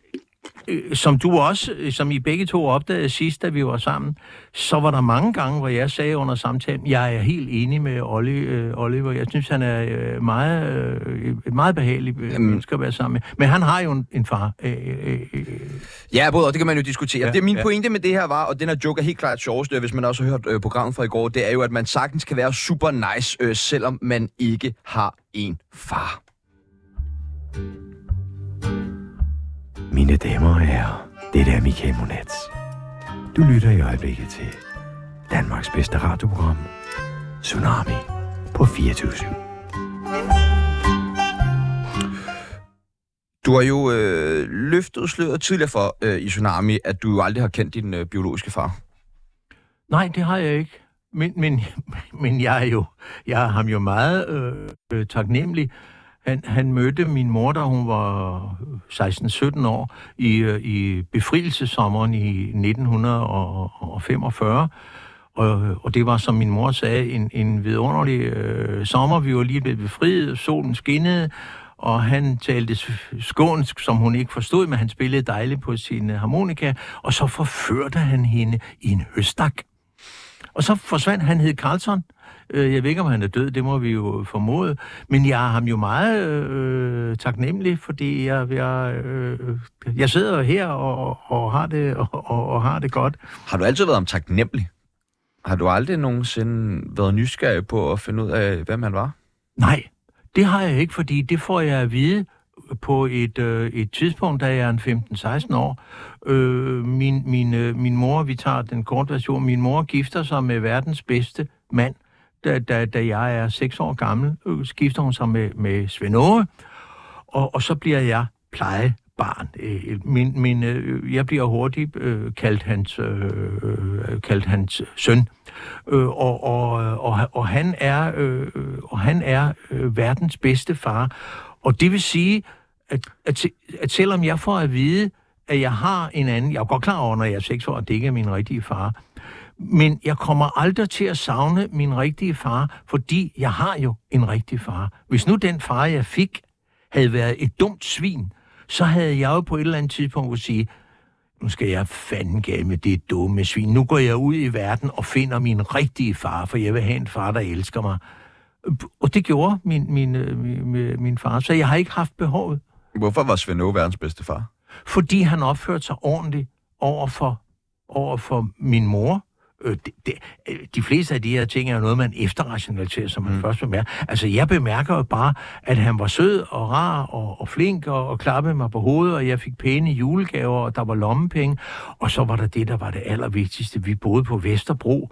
øh, som du også, øh, som I begge to opdagede sidst, da vi var sammen, så var der mange gange, hvor jeg sagde under samtalen, jeg er helt enig med Olli, øh, Oliver. Jeg synes, han er øh, meget, øh, et meget behagelig øh, Jamen. menneske at være sammen med. Men han har jo en, en far. Øh, øh, øh, Ja, både, og det kan man jo diskutere. Ja, det er min ja. pointe med det her var, og den her joke er helt klart sjovest, øh, hvis man også har hørt øh, programmet fra i går, det er jo, at man sagtens kan være super nice, øh, selvom man ikke har en far. Mine damer og herrer, det er Michael Monats. Du lytter i øjeblikket til Danmarks bedste radioprogram, Tsunami på 24 Du har jo øh, løftet sløret tidligere for øh, i Tsunami, at du jo aldrig har kendt din øh, biologiske far. Nej, det har jeg ikke. Men, men, men jeg er jo, jeg er ham jo meget øh, øh, taknemmelig. Han, han mødte min mor, da hun var 16-17 år, i, øh, i befrielsesommeren i 1945. Og, og det var, som min mor sagde, en, en vidunderlig øh, sommer. Vi var lige blevet befriet, solen skinnede, og han talte skånsk, som hun ikke forstod, men han spillede dejligt på sin harmonika, og så forførte han hende i en høstak. Og så forsvandt han, hed Carlson. Øh, Jeg ved ikke, om han er død, det må vi jo formode. Men jeg er ham jo meget øh, taknemmelig, fordi jeg, jeg, øh, jeg sidder her og, og, har det, og, og, og har det godt. Har du altid været om taknemmelig? Har du aldrig nogensinde været nysgerrig på at finde ud af, hvem han var? Nej, det har jeg ikke, fordi det får jeg at vide på et, øh, et tidspunkt, da jeg er en 15-16 år. Øh, min, min, øh, min mor, vi tager den korte version, min mor gifter sig med verdens bedste mand, da, da, da jeg er 6 år gammel, øh, skifter hun sig med, med Svend Åge, og, og så bliver jeg plejebarn. Øh, Min, min, øh, jeg bliver hurtigt øh, kaldt, hans, øh, øh kaldt hans søn. Øh, og, og, og, og han er, øh, øh og han er øh, verdens bedste far. Og det vil sige, at, at, at selvom jeg får at vide, at jeg har en anden... Jeg er godt klar over, når jeg er seks år, at det ikke er min rigtige far. Men jeg kommer aldrig til at savne min rigtige far, fordi jeg har jo en rigtig far. Hvis nu den far, jeg fik, havde været et dumt svin, så havde jeg jo på et eller andet tidspunkt kunne sige, nu skal jeg fanden gav med det dumme svin. Nu går jeg ud i verden og finder min rigtige far, for jeg vil have en far, der elsker mig. Og det gjorde min, min, øh, min, min far, så jeg har ikke haft behovet. Hvorfor var Svend Aage verdens bedste far? fordi han opførte sig ordentligt over for, over for min mor. Øh, det, øh, de fleste af de her ting er jo noget, man efterrationaliserer, som man mm. først bemærker. Altså, jeg bemærker jo bare, at han var sød og rar og, og flink og, og klappede mig på hovedet, og jeg fik pæne julegaver, og der var lommepenge. Og så var der det, der var det allervigtigste. Vi boede på Vesterbro,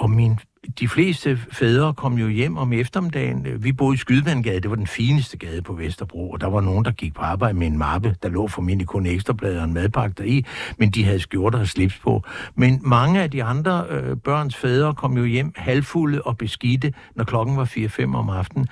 og min de fleste fædre kom jo hjem om eftermiddagen. Vi boede i Skydvandgade, det var den fineste gade på Vesterbro, og der var nogen, der gik på arbejde med en mappe, der lå formentlig kun ekstrablader og en madpakke deri, men de havde skjorter og slips på. Men mange af de andre øh, børns fædre kom jo hjem halvfulde og beskidte, når klokken var 4-5 om aftenen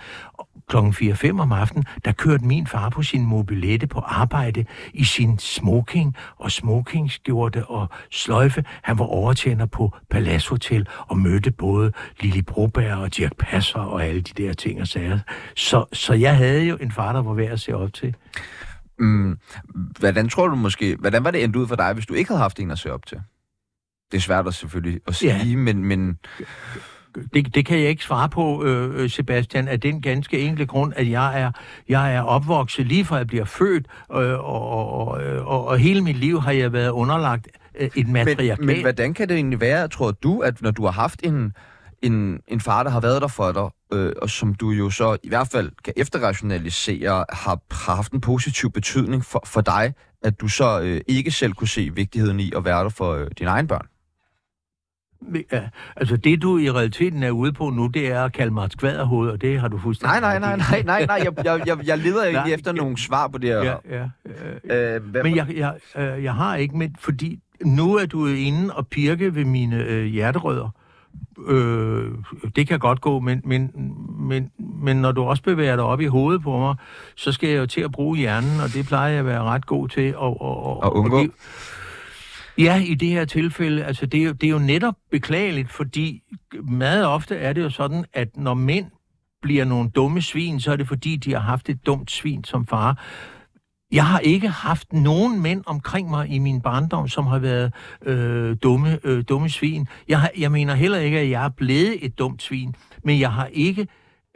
klokken 4-5 om aftenen, der kørte min far på sin mobilette på arbejde i sin smoking og smokingskjorte og sløjfe. Han var overtjener på Palace Hotel og mødte både Lili Broberg og Dirk Passer og alle de der ting og sager. Så, så jeg havde jo en far, der var værd at se op til. Mm, hvordan tror du måske, hvordan var det endt ud for dig, hvis du ikke havde haft en at se op til? Det er svært at selvfølgelig at sige, ja. men, men det, det kan jeg ikke svare på, øh, Sebastian, af den ganske enkle grund, at jeg er, jeg er opvokset lige fra jeg bliver født, øh, og, og, og, og hele mit liv har jeg været underlagt øh, et matriarkat. Men, men hvordan kan det egentlig være, tror du, at når du har haft en, en, en far, der har været der for dig, øh, og som du jo så i hvert fald kan efterrationalisere, har, har haft en positiv betydning for, for dig, at du så øh, ikke selv kunne se vigtigheden i at være der for øh, dine egne børn? Ja, altså det, du i realiteten er ude på nu, det er at kalde mig et skvaderhoved, og det har du fuldstændig... Nej, nej, nej, nej, nej, nej. Jeg, jeg, jeg, jeg leder ikke nej, efter nogle svar på det her. Ja, ja. Øh, øh, men jeg, jeg, øh, jeg har ikke, med, fordi nu er du inde og pirke ved mine øh, hjerterødder. Øh, det kan godt gå, men, men, men, men når du også bevæger dig op i hovedet på mig, så skal jeg jo til at bruge hjernen, og det plejer jeg at være ret god til. Og, og, og, og undgå? Og det, Ja, i det her tilfælde, altså det er, jo, det er jo netop beklageligt, fordi meget ofte er det jo sådan, at når mænd bliver nogle dumme svin, så er det fordi, de har haft et dumt svin som far. Jeg har ikke haft nogen mænd omkring mig i min barndom, som har været øh, dumme, øh, dumme svin. Jeg, har, jeg mener heller ikke, at jeg er blevet et dumt svin, men jeg har ikke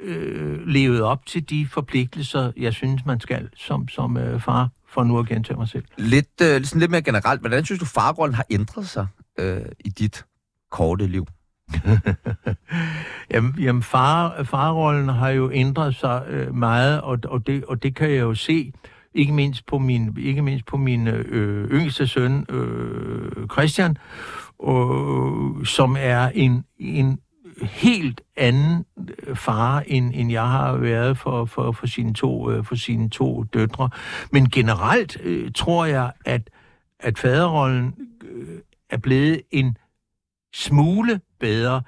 øh, levet op til de forpligtelser, jeg synes, man skal som, som øh, far for nu at gentage mig selv. Lidt, øh, sådan lidt mere generelt, hvordan synes du, farrollen har ændret sig øh, i dit korte liv? jamen, jamen far, farrollen har jo ændret sig øh, meget, og, og, det, og det kan jeg jo se, ikke mindst på min, ikke mindst på min øh, yngste søn, øh, Christian, øh, som er en, en helt anden øh, far, end, end jeg har været for, for, for, sine to, øh, for sine to døtre. Men generelt øh, tror jeg, at, at faderrollen øh, er blevet en smule bedre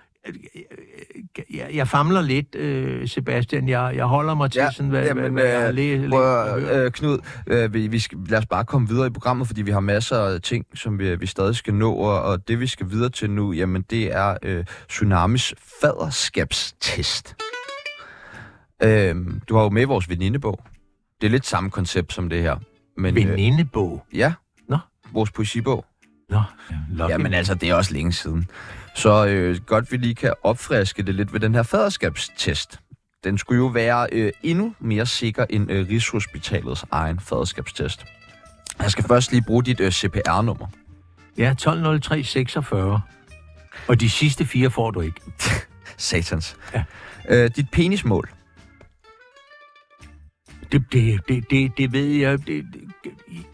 jeg, jeg famler lidt, øh, Sebastian. Jeg, jeg holder mig til ja, sådan, hvad, jamen, hvad, hvad jeg har læst. Øh, Knud, øh, vi, vi skal, lad os bare komme videre i programmet, fordi vi har masser af ting, som vi, vi stadig skal nå, og, og det vi skal videre til nu, jamen det er øh, Tsunamis faderskabstest. Øh, du har jo med vores venindebog. Det er lidt samme koncept som det her. Men, øh, venindebog? Øh, ja. Nå. Vores poesibog. Nå, ja, Jamen altså, det er også længe siden. Så øh, godt vi lige kan opfriske det lidt ved den her faderskabstest. Den skulle jo være øh, endnu mere sikker end øh, Rigshospitalets egen faderskabstest. Jeg skal først lige bruge dit øh, CPR-nummer. Ja, 120346. Og de sidste fire får du ikke. Satans. Ja. Øh, dit penismål. Det, det, det, det, det ved jeg. Det,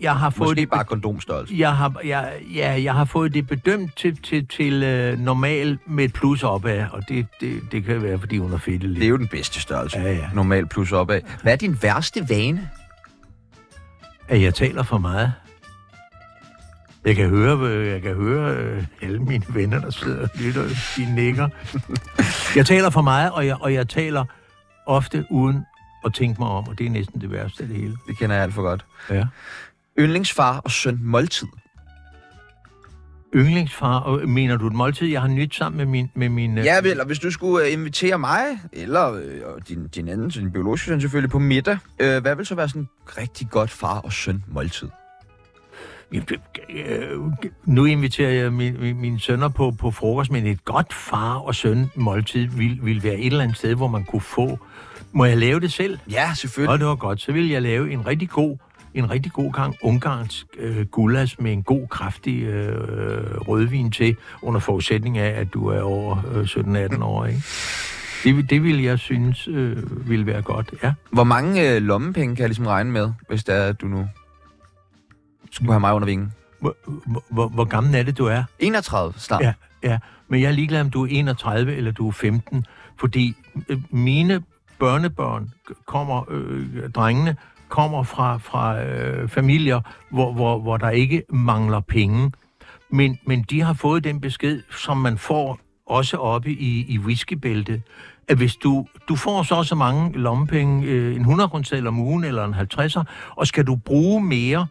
jeg har fået Måske det, bare kondomstørrelse. Jeg har, jeg, ja, jeg har fået det bedømt til, til, til uh, normal med et plus opad, og det, det, det kan være, fordi hun er fedt Det er jo den bedste størrelse. Ja, ja. Normal plus opad. Hvad er din værste vane? At jeg taler for meget. Jeg kan høre, jeg kan høre øh, alle mine venner, der sidder og lytter, de nikker. Jeg taler for meget, og jeg, og jeg taler ofte uden at tænke mig om, og det er næsten det værste af det hele. Det kender jeg alt for godt. Ja. Yndlingsfar og søn måltid. Yndlingsfar, og mener du et måltid, jeg har nyt sammen med min... Med min øh, Ja, vel, og hvis du skulle øh, invitere mig, eller og din, din anden, din biologiske søn selvfølgelig, på middag, øh, hvad vil så være sådan rigtig godt far og søn måltid? Nu inviterer jeg min, min, mine sønner på, på frokost, men et godt far og søn måltid vil, vil være et eller andet sted, hvor man kunne få... Må jeg lave det selv? Ja, selvfølgelig. Og det var godt. Så vil jeg lave en rigtig god, en rigtig god gang ungarsk øh, gulas med en god, kraftig øh, rødvin til, under forudsætning af, at du er over øh, 17-18 år, ikke? Det, det vil jeg synes øh, ville være godt, ja. Hvor mange øh, lommepenge kan jeg ligesom regne med, hvis det er, du nu skulle have mig under vingen? Hvor, hvor, hvor, hvor gammel er det, du er? 31 snart. Ja, ja. Men jeg er ligeglad, om du er 31 eller du er 15, fordi øh, mine børnebørn kommer, øh, drengene, kommer fra, fra øh, familier, hvor, hvor, hvor der ikke mangler penge. Men, men de har fået den besked, som man får også oppe i, i whiskybæltet, at hvis du, du får så så mange lommepenge, øh, en 100 kroner om ugen eller en 50'er, og skal du bruge mere,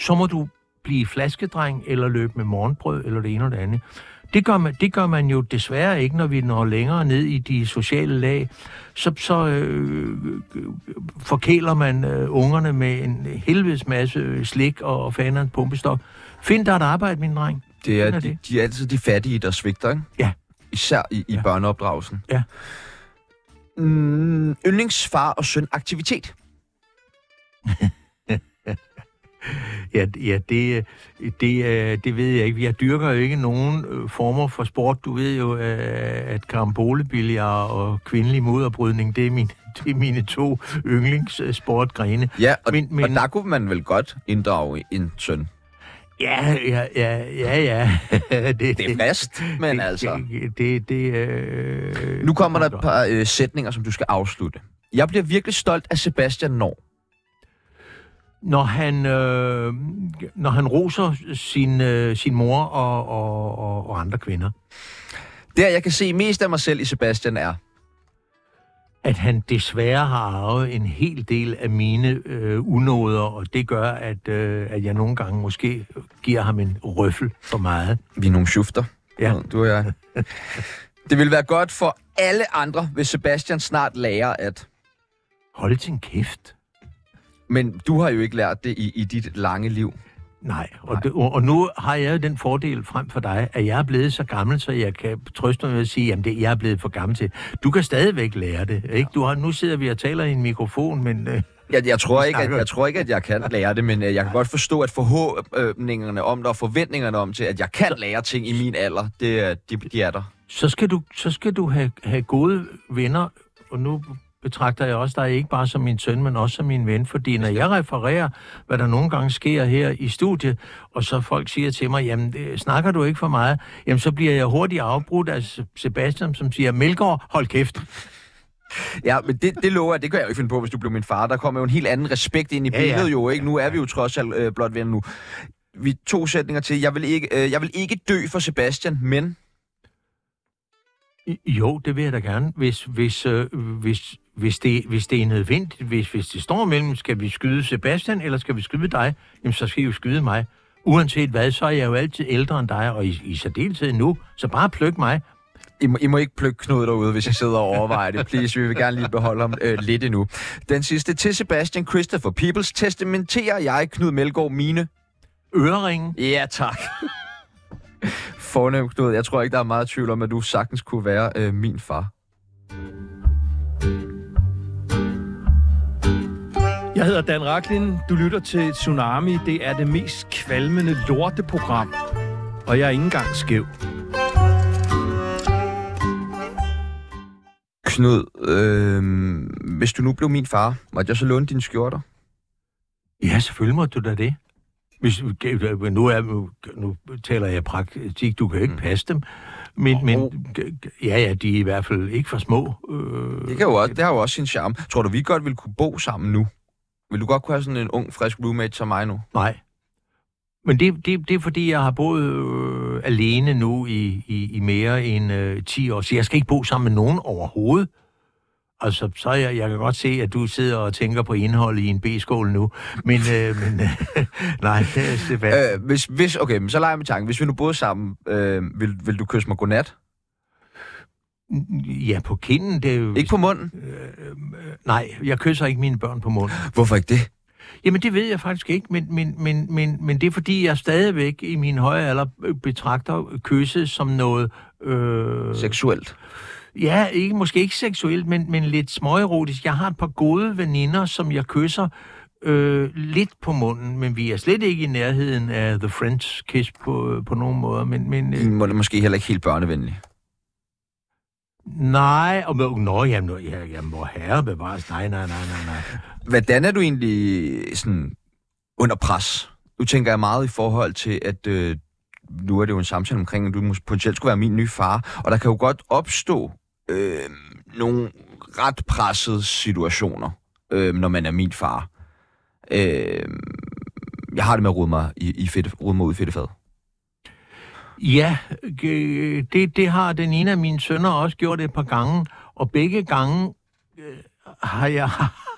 så må du blive flaskedreng eller løbe med morgenbrød eller det ene eller det andet. Det gør, man, det gør man jo desværre ikke, når vi når længere ned i de sociale lag. Så, så øh, øh, forkæler man øh, ungerne med en helvedes masse slik og, og fanderens pumpestok. Find dig et arbejde, min dreng. Det er, er de, det. de er altid de fattige, der svigter, ikke? Ja. Især i, i Ja. børneopdragelsen. Ja. Mm, yndlingsfar og søn aktivitet. Ja, ja det, det, øh, det ved jeg ikke. Jeg dyrker jo ikke nogen øh, former for sport. Du ved jo, øh, at karambolebilliard og kvindelig moderbrydning, det er, min, det er mine to yndlingssportgrene. Ja, og, Men- men- og der kunne man vel godt inddrage en søn. Ja, ja, ja, ja, ja. det, Det er frist, men altså... Det, det, det, øh, Nu kommer der et par øh, sætninger, som du skal afslutte. Jeg bliver virkelig stolt af Sebastian Når. Når han, øh, når han roser sin, øh, sin mor og, og, og, og andre kvinder, Der, jeg kan se mest af mig selv i Sebastian er... at han desværre har arvet en hel del af mine øh, unåder, og det gør, at, øh, at jeg nogle gange måske giver ham en røffel for meget. Vi er nogle schufter. Ja. Du og jeg. Det vil være godt for alle andre, hvis Sebastian snart lærer at... Hold din kæft. Men du har jo ikke lært det i, i dit lange liv. Nej, og, det, og, og nu har jeg jo den fordel frem for dig, at jeg er blevet så gammel, så jeg kan trøste mig med at sige, at det jeg er blevet for gammel til. Du kan stadigvæk lære det, ikke? Du har, nu sidder vi og taler i en mikrofon, men øh, Jeg, jeg, tror ikke, at, jeg tror ikke, at jeg kan lære det, men øh, jeg kan godt forstå, at forhåbningerne om det og forventningerne om til, at jeg kan lære ting i min alder, det, de, de er der. så skal du, så skal du have, have gode venner, og nu betragter jeg også dig ikke bare som min søn, men også som min ven, fordi når jeg refererer, hvad der nogle gange sker her i studiet, og så folk siger til mig, jamen øh, snakker du ikke for meget, jamen så bliver jeg hurtigt afbrudt af Sebastian, som siger, Melgaard, hold kæft. Ja, men det, det lover jeg, det kan jeg jo ikke finde på, hvis du blev min far. Der kommer jo en helt anden respekt ind i Ja, ja. billedet jo, ikke? Nu er vi jo trods alt øh, blot venner nu. Vi to sætninger til. Jeg vil, ikke, øh, jeg vil ikke dø for Sebastian, men... Jo, det vil jeg da gerne, hvis, hvis, øh, hvis, hvis, det, hvis det er nødvendigt. Hvis, hvis det står mellem, skal vi skyde Sebastian, eller skal vi skyde dig, jamen så skal I jo skyde mig. Uanset hvad, så er jeg jo altid ældre end dig, og i, i særdeleshed nu, så bare pluk mig. I må, I må ikke plukke Knud derude, hvis I sidder og overvejer det. Please, vi vil gerne lige beholde ham øh, lidt endnu. Den sidste til Sebastian Christopher Peoples. Testamenterer jeg Knud Melgaard mine? Øreringen. Ja, tak. Fornemt, Knud. Jeg tror ikke, der er meget tvivl om, at du sagtens kunne være øh, min far. Jeg hedder Dan Raklin. Du lytter til Tsunami. Det er det mest kvalmende lorteprogram. Og jeg er ikke engang skæv. Knud, øh, hvis du nu blev min far, måtte jeg så låne dine skjorter? Ja, selvfølgelig må du da det. Hvis, nu, er, nu taler jeg praktik, du kan ikke passe dem. Men, men ja, ja, de er i hvert fald ikke for små. Øh, Det, kan jo også, det har jo også sin charme. Tror du, vi godt ville kunne bo sammen nu? Vil du godt kunne have sådan en ung, frisk roommate som mig nu? Nej. Men det, det, det er fordi, jeg har boet øh, alene nu i, i, i mere end øh, 10 år, så jeg skal ikke bo sammen med nogen overhovedet. Altså, så jeg, jeg kan godt se, at du sidder og tænker på indholdet i en B-skål nu. Men, øh, men øh, nej, det er Sebastian. Øh, hvis, hvis, okay, men så leger jeg med tanken. Hvis vi nu boede sammen, øh, vil, vil du kysse mig godnat? Ja, på kinden, det er jo... Ikke på munden? Nej, jeg kysser ikke mine børn på munden. Hvorfor ikke det? Jamen, det ved jeg faktisk ikke, men, men, men, men, men det er fordi, jeg stadigvæk i min høje alder øh, betragter kysse som noget... Øh, Seksuelt. Ja, ikke, måske ikke seksuelt, men, men lidt småerotisk. Jeg har et par gode veninder, som jeg kysser øh, lidt på munden, men vi er slet ikke i nærheden af The French Kiss på, på nogen måde. Men, men, øh, Din mund er måske heller ikke helt børnevenlig. nej, og, nå, jamen, nå, ja, jamen, hvor herre bevares. Nej, nej, nej, nej, nej. Hvordan er du egentlig sådan under pres? Nu tænker jeg meget i forhold til, at øh, nu er det jo en samtale omkring, at du potentielt skulle være min nye far, og der kan jo godt opstå øh, nogle ret pressede situationer, øh, når man er min far. Øh, jeg har det med at rode mig, i, i fedt, rode mig ud i fedtefad. Ja, det, det har den ene af mine sønner også gjort et par gange, og begge gange øh, har, jeg,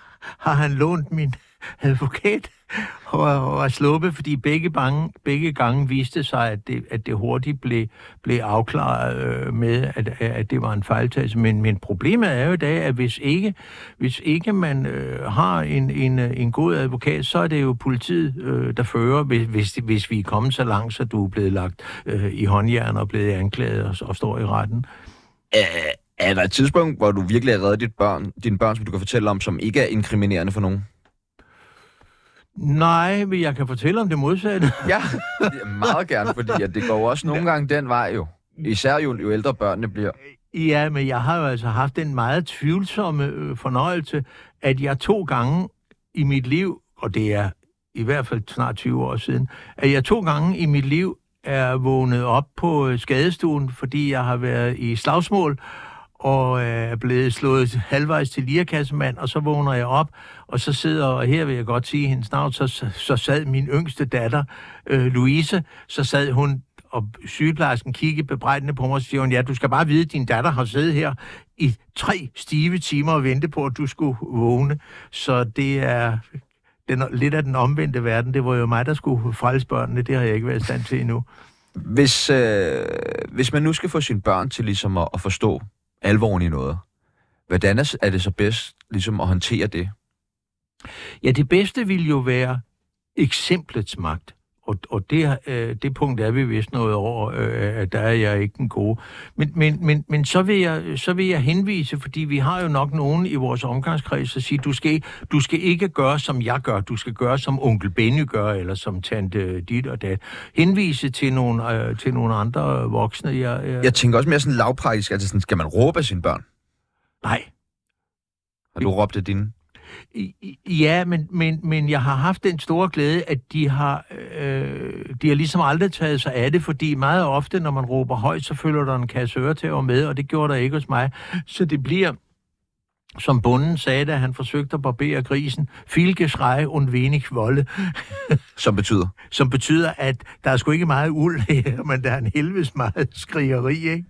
har han lånt min advokat og, og er sluppet, fordi begge, bange, begge gange viste sig, at det, at det hurtigt blev, blev afklaret øh, med, at, at det var en fejltagelse. Men, men problemet er jo i dag, at hvis ikke, hvis ikke man øh, har en, en, en god advokat, så er det jo politiet, øh, der fører, hvis, hvis, hvis vi er kommet så langt, så du er blevet lagt øh, i håndjern og blevet anklaget og, og står i retten. Er, er der et tidspunkt, hvor du virkelig har reddet dit børn, dine børn, som du kan fortælle om, som ikke er inkriminerende for nogen? Nej, men jeg kan fortælle om det modsatte. Ja, meget gerne, fordi at det går jo også nogle gange den vej jo. Især jo, jo ældre børnene bliver. Ja, men jeg har jo altså haft den meget tvivlsomme øh, fornøjelse, at jeg to gange i mit liv, og det er i hvert fald snart 20 år siden, at jeg to gange i mit liv er vågnet op på øh, skadestuen, fordi jeg har været i slagsmål, og øh, er blevet slået halvvejs til lirakassemand, og så vågner jeg op, og så sidder, og her vil jeg godt sige hendes navn, så, så, sad min yngste datter, øh, Louise, så sad hun og sygeplejersken kiggede bebrejdende på mig, og siger hun, ja, du skal bare vide, at din datter har siddet her i tre stive timer og vente på, at du skulle vågne. Så det er den, lidt af den omvendte verden. Det var jo mig, der skulle frelse børnene. Det har jeg ikke været i stand til endnu. Hvis, øh, hvis man nu skal få sine børn til ligesom at, at forstå alvoren i noget, hvordan er, det så bedst ligesom at håndtere det? Ja, det bedste vil jo være eksemplets magt. Og, og det, øh, det punkt er vi vist noget over, øh, at der er jeg ikke den gode. Men, men, men, men så, vil jeg, så vil jeg henvise, fordi vi har jo nok nogen i vores omgangskreds, der siger, du skal, du skal ikke gøre, som jeg gør, du skal gøre, som onkel Benny gør, eller som tante dit og dat. Henvise til nogle, øh, til nogle andre voksne. Jeg, jeg, Jeg tænker også mere sådan lavpraktisk, altså sådan, skal man råbe af sine børn? Nej, Har du råbt af dine? Ja, men, men, men jeg har haft den store glæde, at de har, øh, de har ligesom aldrig taget sig af det, fordi meget ofte, når man råber højt, så følger der en kasse øretæver med, og det gjorde der ikke hos mig. Så det bliver, som bunden sagde, da han forsøgte at barbere grisen, Filgeschrei und wenig Wolle, Som betyder? som betyder, at der er sgu ikke meget uld her, men der er en helvedes meget skrigeri, ikke?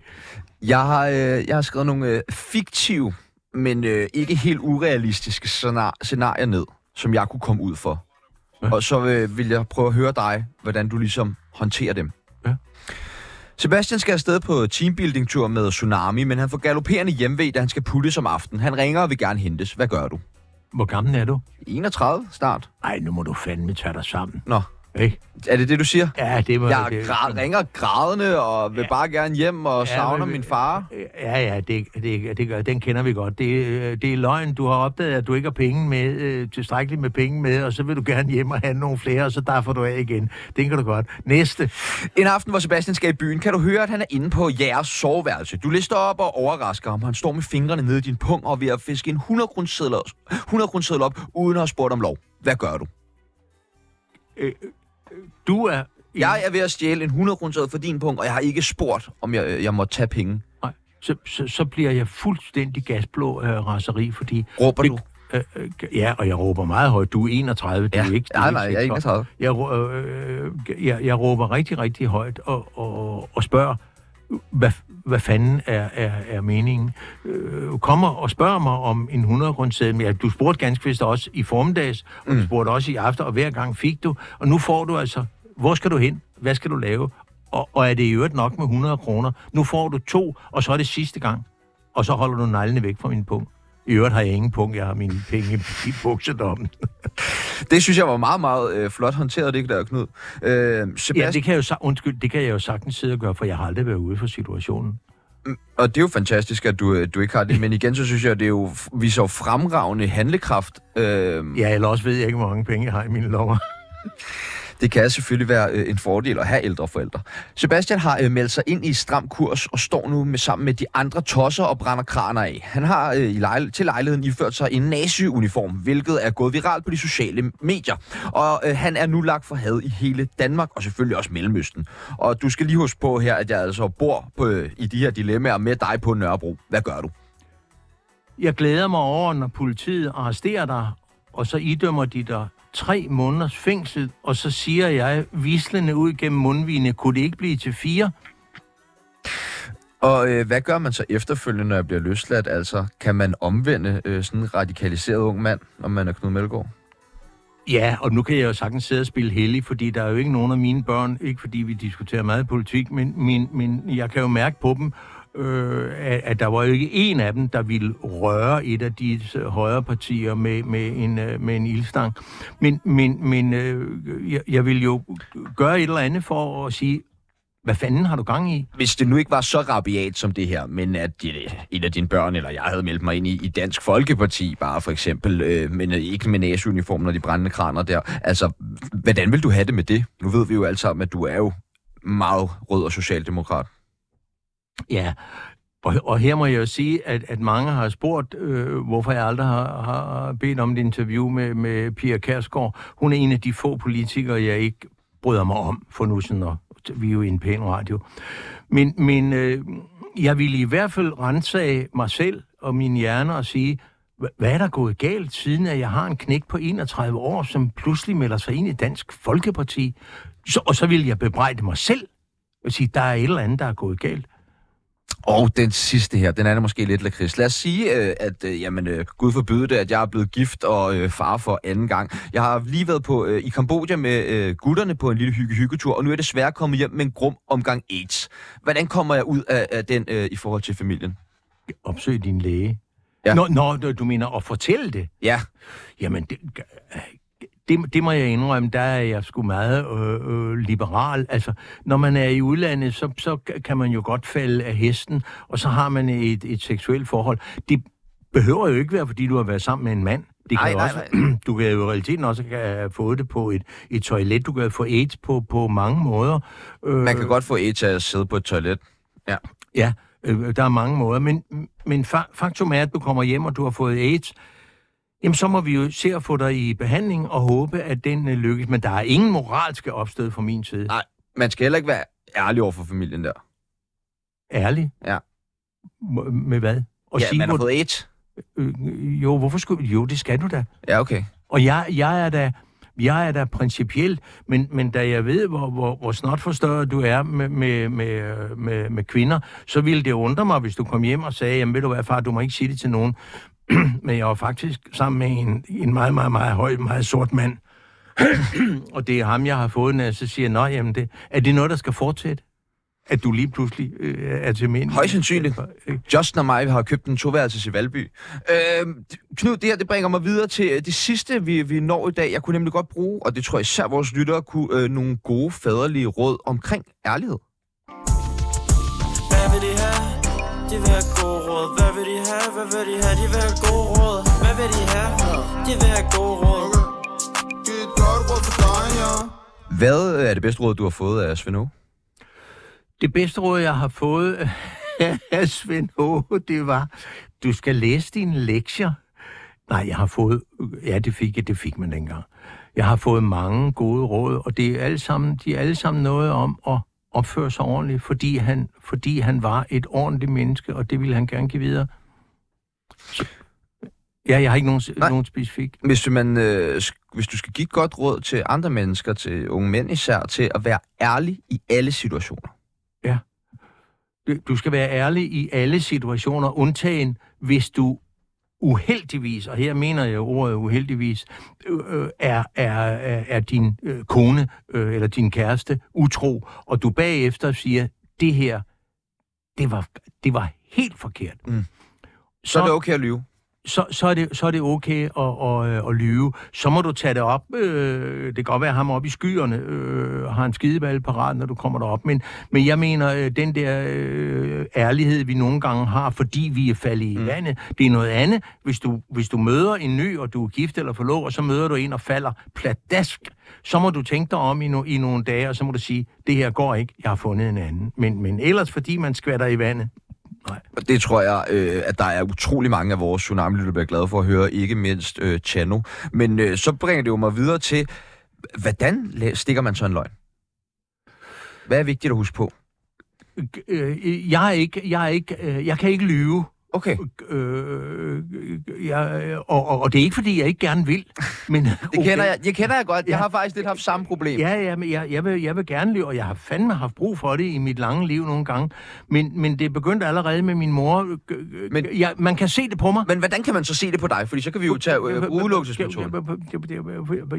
Jeg har, øh, jeg har skrevet nogle øh, fiktive, men øh, ikke helt urealistiske scenar- scenarier ned, som jeg kunne komme ud for. Ja. Og så øh, vil jeg prøve at høre dig, hvordan du ligesom håndterer dem. Ja. Sebastian skal afsted på teambuilding-tur med Tsunami, men han får galopperende hjemvej, da han skal puttes om aftenen. Han ringer og vil gerne hentes. Hvad gør du? Hvor gammel er du? 31 snart. Ej, nu må du fandme tage dig sammen. Nå, Ikke? er det det, du siger? Ja, det var Jeg det. gra- ringer grædende og vil Ja. bare gerne hjem og Ja, savner men- min far. Ja, ja, det, det, det, gør- den kender vi godt. Det, øh, det er løgn. Du har opdaget, at du ikke har penge med, øh, tilstrækkeligt med penge med, og så vil du gerne hjem og have nogle flere, og så derfor du af igen. Det kan du godt. Næste. En aften, hvor Sebastian skal i byen, kan du høre, at han er inde på jeres soveværelse. Du lister op og overrasker ham. Han står med fingrene nede i din pung og ved at fiske en 100 kroneseddel 100 kroneseddel op, uden at have spurgt om lov. Hvad gør du? Du er... Jeg er ved at stjæle en 100 kroneseddel for din pung, og jeg har ikke spurgt, om jeg, jeg må tage penge. Nej, så, så, så bliver jeg fuldstændig gasblå af raseri, fordi... Råber det, du? Øh, øh, ja, og jeg råber meget højt. Du er 31, du Ja. er ikke... du Nej, nej, jeg er 36. 31. Jeg, rå- øh, jeg, jeg råber rigtig, rigtig højt og, og, og spørger, hvad, hvad fanden er, er, er meningen. Øh, kommer og spørger mig om en 100 grundseddel. Ja, du spurgte ganske vist også i formiddags, og du spurgte også i aften, og hver gang fik du. Og nu får du altså, hvor skal du hen? Hvad skal du lave? Og, og er det i øvrigt nok med 100 kroner? Nu får du to, og så er det sidste gang. Og så holder du neglene væk fra min punkt. I øvrigt har jeg ingen punkt, jeg har mine penge i buksedommen. Det synes jeg var meget, meget øh, flot håndteret, det der, Knud. Øh, Sebastian, Ja, det kan, jeg jo, undskyld, det kan jeg jo sagtens sidde og gøre, for jeg har aldrig været ude for situationen. Og det er jo fantastisk, at du, øh, du ikke har det. Men igen, så synes jeg, at det er jo, viser jo fremragende handlekraft. Øh, Ja, eller også ved jeg ikke, hvor mange penge jeg har i mine lommer. Det kan selvfølgelig være øh, en fordel at have ældre forældre. Sebastian har øh, meldt sig ind i stram kurs og står nu med sammen med de andre tosser og brænder kraner af. Han har øh, i lejl- til lejligheden iført sig en nazi-uniform, hvilket er gået viralt på de sociale medier. Og øh, han er nu lagt for had i hele Danmark og selvfølgelig også Mellemøsten. Og du skal lige huske på her, at jeg altså bor på, øh, i de her dilemmaer med dig på Nørrebro. Hvad gør du? Jeg glæder mig over, når politiet arresterer dig, og så idømmer de dig tre måneders fængsel, og så siger jeg vislende ud gennem mundvigene, kunne det ikke blive til fire? Og øh, hvad gør man så efterfølgende, når jeg bliver løsladt? Altså, kan man omvende øh, sådan en radikaliseret ung mand, om man er Knud Melgaard? Ja, og nu kan jeg jo sagtens sidde og spille heldig, fordi der er jo ikke nogen af mine børn, ikke fordi vi diskuterer meget politik, men, men, men jeg kan jo mærke på dem, øh, at, at der var jo ikke en af dem, der ville røre et af de højre partier med, med, en, øh, med en ildstang. Men, men, men øh, jeg, jeg vil jo gøre et eller andet for at sige, hvad fanden har du gang i? Hvis det nu ikke var så rabiat som det her, men at et en af dine børn eller jeg havde meldt mig ind i, i Dansk Folkeparti, bare for eksempel, øh, men øh, ikke med næseuniformen og de brændende kraner der. Altså, hvordan vil du have det med det? Nu ved vi jo alle sammen, at du er jo meget rød og socialdemokrat. Ja, og, og her må jeg jo sige, at, at mange har spurgt, øh, hvorfor jeg aldrig har, har bedt om et interview med, med Pia Kærsgaard. Hun er en af de få politikere, jeg ikke bryder mig om, for nu sådan, og vi er jo i en pæn radio. Men, men øh, jeg ville i hvert fald rensage mig selv og min hjerne og sige, hvad er der gået galt, siden at jeg har en knæk på 31 år, som pludselig melder sig ind i Dansk Folkeparti? Så, og så vil jeg bebrejde mig selv og sige, der er et eller andet, der er gået galt. Og den sidste her, den er måske lidt lakrids. Lad os sige, øh, at øh, jamen, øh, Gud forbyde det, at jeg er blevet gift og øh, far for anden gang. Jeg har lige været på øh, i Kambodja med øh, gutterne på en lille hygge-hyggetur, og nu er jeg desværre kommet hjem med en grum omgang AIDS. Hvordan kommer jeg ud af, af den øh, i forhold til familien? Opsøg din læge. Ja. Nå, nå, du mener at fortælle det? Ja, Jamen, det, det, det må jeg indrømme, der er jeg sgu meget øh, øh, liberal. Altså, når man er i udlandet, så, så kan man jo godt falde af hesten, og så har man et, et seksuelt forhold. Det behøver jo ikke være, fordi du har været sammen med en mand. Det kan Nej, jo nej, også, Du kan jo i realiteten også have fået det på et, et toilet. Du kan få AIDS på, på mange måder. Øh, man kan godt få AIDS af at sidde på et toilet. Ja. Ja, øh, der er mange måder. Men, men fa- faktum er, at du kommer hjem, og du har fået AIDS. Jamen, så må vi jo se at få dig i behandling og håbe, at den øh, lykkes. Men der er ingen moralske opstød fra min side. Nej, man skal heller ikke være ærlig over for familien der. Ærlig? Ja. M- med hvad? Og ja, sige, man har hvor- fået AIDS. øh, jo, hvorfor skulle... Jo, det skal du da. Ja, okay. Og jeg, jeg er da... Jeg er da principiel, men, men da jeg ved, hvor, hvor, hvor snart forstørret du er med, med, med, øh, med, med kvinder, så ville det undre mig, hvis du kom hjem og sagde, jamen ved du hvad, far, du må ikke sige det til nogen. men jeg var faktisk sammen med en, en meget, meget, meget høj, meget sort mand. og det er ham, jeg har fået, når jeg så siger, nå, jamen det, er det noget, der skal fortsætte? At du lige pludselig øh, er til mænd? Højst sandsynligt. Justin og mig har købt en toværelses i Valby. Øh, Knud, det her det bringer mig videre til øh, det sidste, vi, vi når i dag. Jeg kunne nemlig godt bruge, og det tror jeg især vores lyttere kunne, øh, nogle gode faderlige råd omkring ærlighed. Hvad vil de have? De vil have have? Hvad vil de have? De vil have gode råd. Hvad vil de have? De vil have gode råd. Giv et godt råd til dig, ja. Hvad er det bedste råd, du har fået af Svend? Det bedste råd, jeg har fået af Svend det var, du skal læse dine lektier. Nej, jeg har fået, ja, det fik jeg, det fik man dengang. Jeg har fået mange gode råd, og det er alle sammen, de er alle sammen noget om at opføre sig ordentligt, fordi han, fordi han var et ordentligt menneske, og det ville han gerne give videre. Ja, jeg har ikke nogen, Nej. nogen specifik. Hvis du, man, øh, hvis du skal give et godt råd til andre mennesker, til unge mænd især, til at være ærlig i alle situationer. Du- Du skal være ærlig i alle situationer, undtagen hvis du uheldigvis, og her mener jeg ordet uheldigvis, øh, er, er, er din øh, kone øh, eller din kæreste utro, og du bagefter siger, det her, det var, det var helt forkert. Mm. Så er det okay at lyve. så, så, er det, så er det okay at, at, at, at lyve. Så må du tage det op. Øh, det kan godt være, at ham oppe i skyerne øh, har en skideball parat, når du kommer derop. Men, men jeg mener, øh, den der øh, ærlighed, vi nogle gange har, fordi vi er faldet i mm. vandet, det er noget andet. Hvis du, hvis du møder en ny, og du er gift eller forlovet, og så møder du en og falder pladask, så må du tænke dig om i, no, i nogle dage, og så må du sige, det her går ikke, jeg har fundet en anden. Men, men ellers, fordi man skvatter i vandet, Og Det tror jeg, øh, at der er utrolig mange af vores tsunami der bliver glade for at høre, ikke mindst øh, Chano. Men øh, så bringer det jo mig videre til, hvordan stikker man så en løgn? Hvad er vigtigt at huske på? øh, jeg er ikke, jeg er ikke, øh, jeg kan ikke lyve. Okay. Øh, jeg, og, og, og det er ikke, fordi jeg ikke gerne vil. Men, Det kender jeg, jeg kender jeg godt. Jeg Ja. har faktisk lidt haft samme problem. Ja, ja, men jeg, jeg, vil, jeg vil gerne lyve, og jeg har fandme haft brug for det i mit lange liv nogle gange. Men, men det begyndte allerede med min mor. Øh, Men- jeg, man kan se det på mig. Men hvordan kan man så se det på dig? Fordi så kan vi jo tage øh, udelukkelsesmetoden.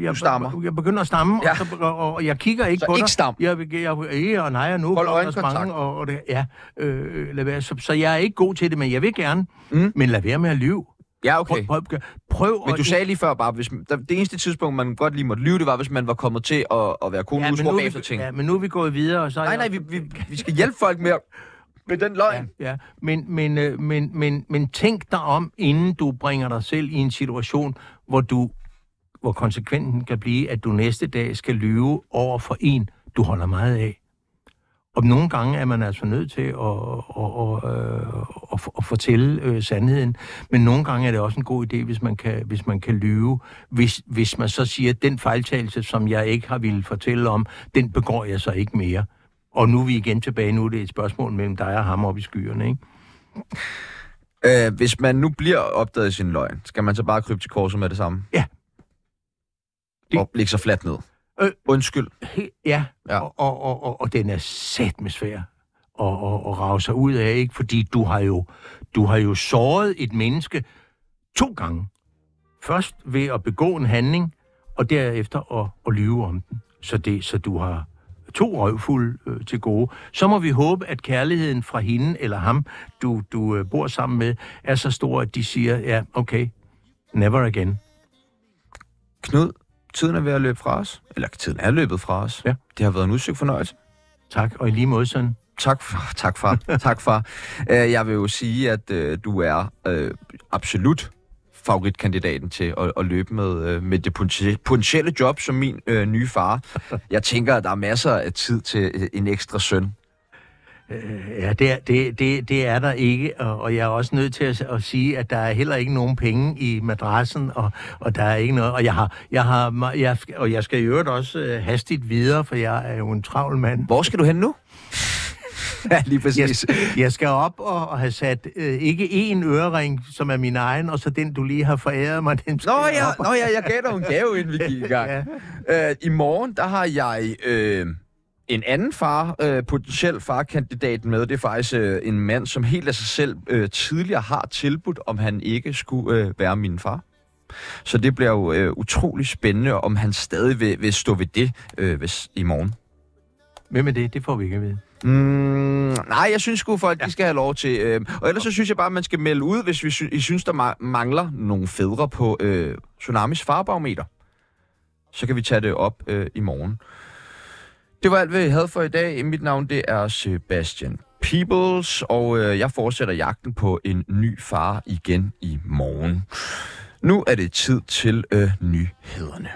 Jeg, Du stammer. Jeg begynder at stamme, Ja. ja. og, så, og, og jeg kigger ikke Så på ikke dig. stam. Jeg, jeg, jeg, jeg og nej, og nu Hold øjenkontakt. og, og det, ja, øh, lad være. Så, så jeg er ikke god til det, men jeg vil gerne. Mm. Men lad være med at lyve. Ja, okay. prøv, prøv, prøv Men du sagde lige før bare, hvis, der, det eneste tidspunkt, man godt lige måtte lyve, det var, hvis man var kommet til at, at være kone ja, men nu, er vi, ting. ja, men nu er vi gået videre, og så Nej, nej, vi, vi, vi skal hjælpe folk med, med den løgn. Ja, ja. Men, men, øh, men, men, men tænk dig om, inden du bringer dig selv i en situation, hvor du hvor konsekvensen kan blive, at du næste dag skal lyve over for en, du holder meget af. Og nogle gange er man altså nødt til at, at, at, øh, at, at fortælle øh, sandheden, men nogle gange er det også en god idé, hvis man kan, hvis man kan lyve. Hvis, hvis man så siger, at den fejltagelse, som jeg ikke har ville fortælle om, den begår jeg så ikke mere. Og nu er vi igen tilbage, nu er det et spørgsmål mellem dig og ham oppe i skyerne, ikke? Øh, hvis man nu bliver opdaget i sin løgn, skal man så bare krybe til korset med det samme? Ja. Det- Og lægge sig fladt ned? Øh. Undskyld. He, ja, Ja. Og, og, og, og, og den er sat med svær at, at, at rave sig ud af, ikke? Fordi du har jo, du har jo såret et menneske to gange. Først ved at begå en handling, og derefter at, at lyve om den. Så, det, så du har to røvfulde øh, til gode. Så må vi håbe, at kærligheden fra hende eller ham, du, du øh, bor sammen med, er så stor, at de siger, ja, okay, never again. Knud, tiden er ved at løbe fra os. Eller tiden er løbet fra os. Ja. Det har været en udsøgt fornøjelse. Tak, og i lige måde sådan. Tak, far. tak far. tak far. Øh, Jeg vil jo sige, at øh, du er øh, absolut favoritkandidaten til at, at løbe med, øh, med det potenti- potentielle job som min øh, nye far. Jeg tænker, at der er masser af tid til øh, en ekstra søn. Øh, Ja, det er, det, det, det er der ikke, og, og jeg er også nødt til at, at sige, at der er heller ikke nogen penge i madrassen, og, og der er ikke noget, og jeg har, jeg har, jeg, og jeg skal i øvrigt også øh, hastigt videre, for jeg er jo en travl mand. Hvor skal du hen nu? ja, lige Jeg, præcis. jeg skal op og, og have sat øh, ikke én ørering, som er min egen, og så den, du lige har foræret mig, den Nå jeg ja, nå ja, jeg gav dig en gave, inden vi gik i gang. Ja. Øh, I morgen, der har jeg øh, en anden far, øh, potentiel farkandidat med. Det er faktisk øh, en mand, som helt af sig selv øh, tidligere har tilbudt, om han ikke skulle øh, være min far. Så det bliver jo øh, utrolig spændende, om han stadig vil, vil stå ved det øh, hvis, i morgen. Hvem er det? Det får vi ikke at vide. Mm, nej, jeg synes sgu, folk ja. de skal have lov til. Øh, og ellers så synes jeg bare, at man skal melde ud, hvis vi sy- I synes, der ma- mangler nogle fædre på øh, Tsunamis farbarometer. Så kan vi tage det op øh, i morgen. Det var alt, hvad jeg havde for i dag. Mit navn det er Sebastian Peebles, og øh, jeg fortsætter jagten på en ny far igen i morgen. Nu er det tid til øh, nyhederne.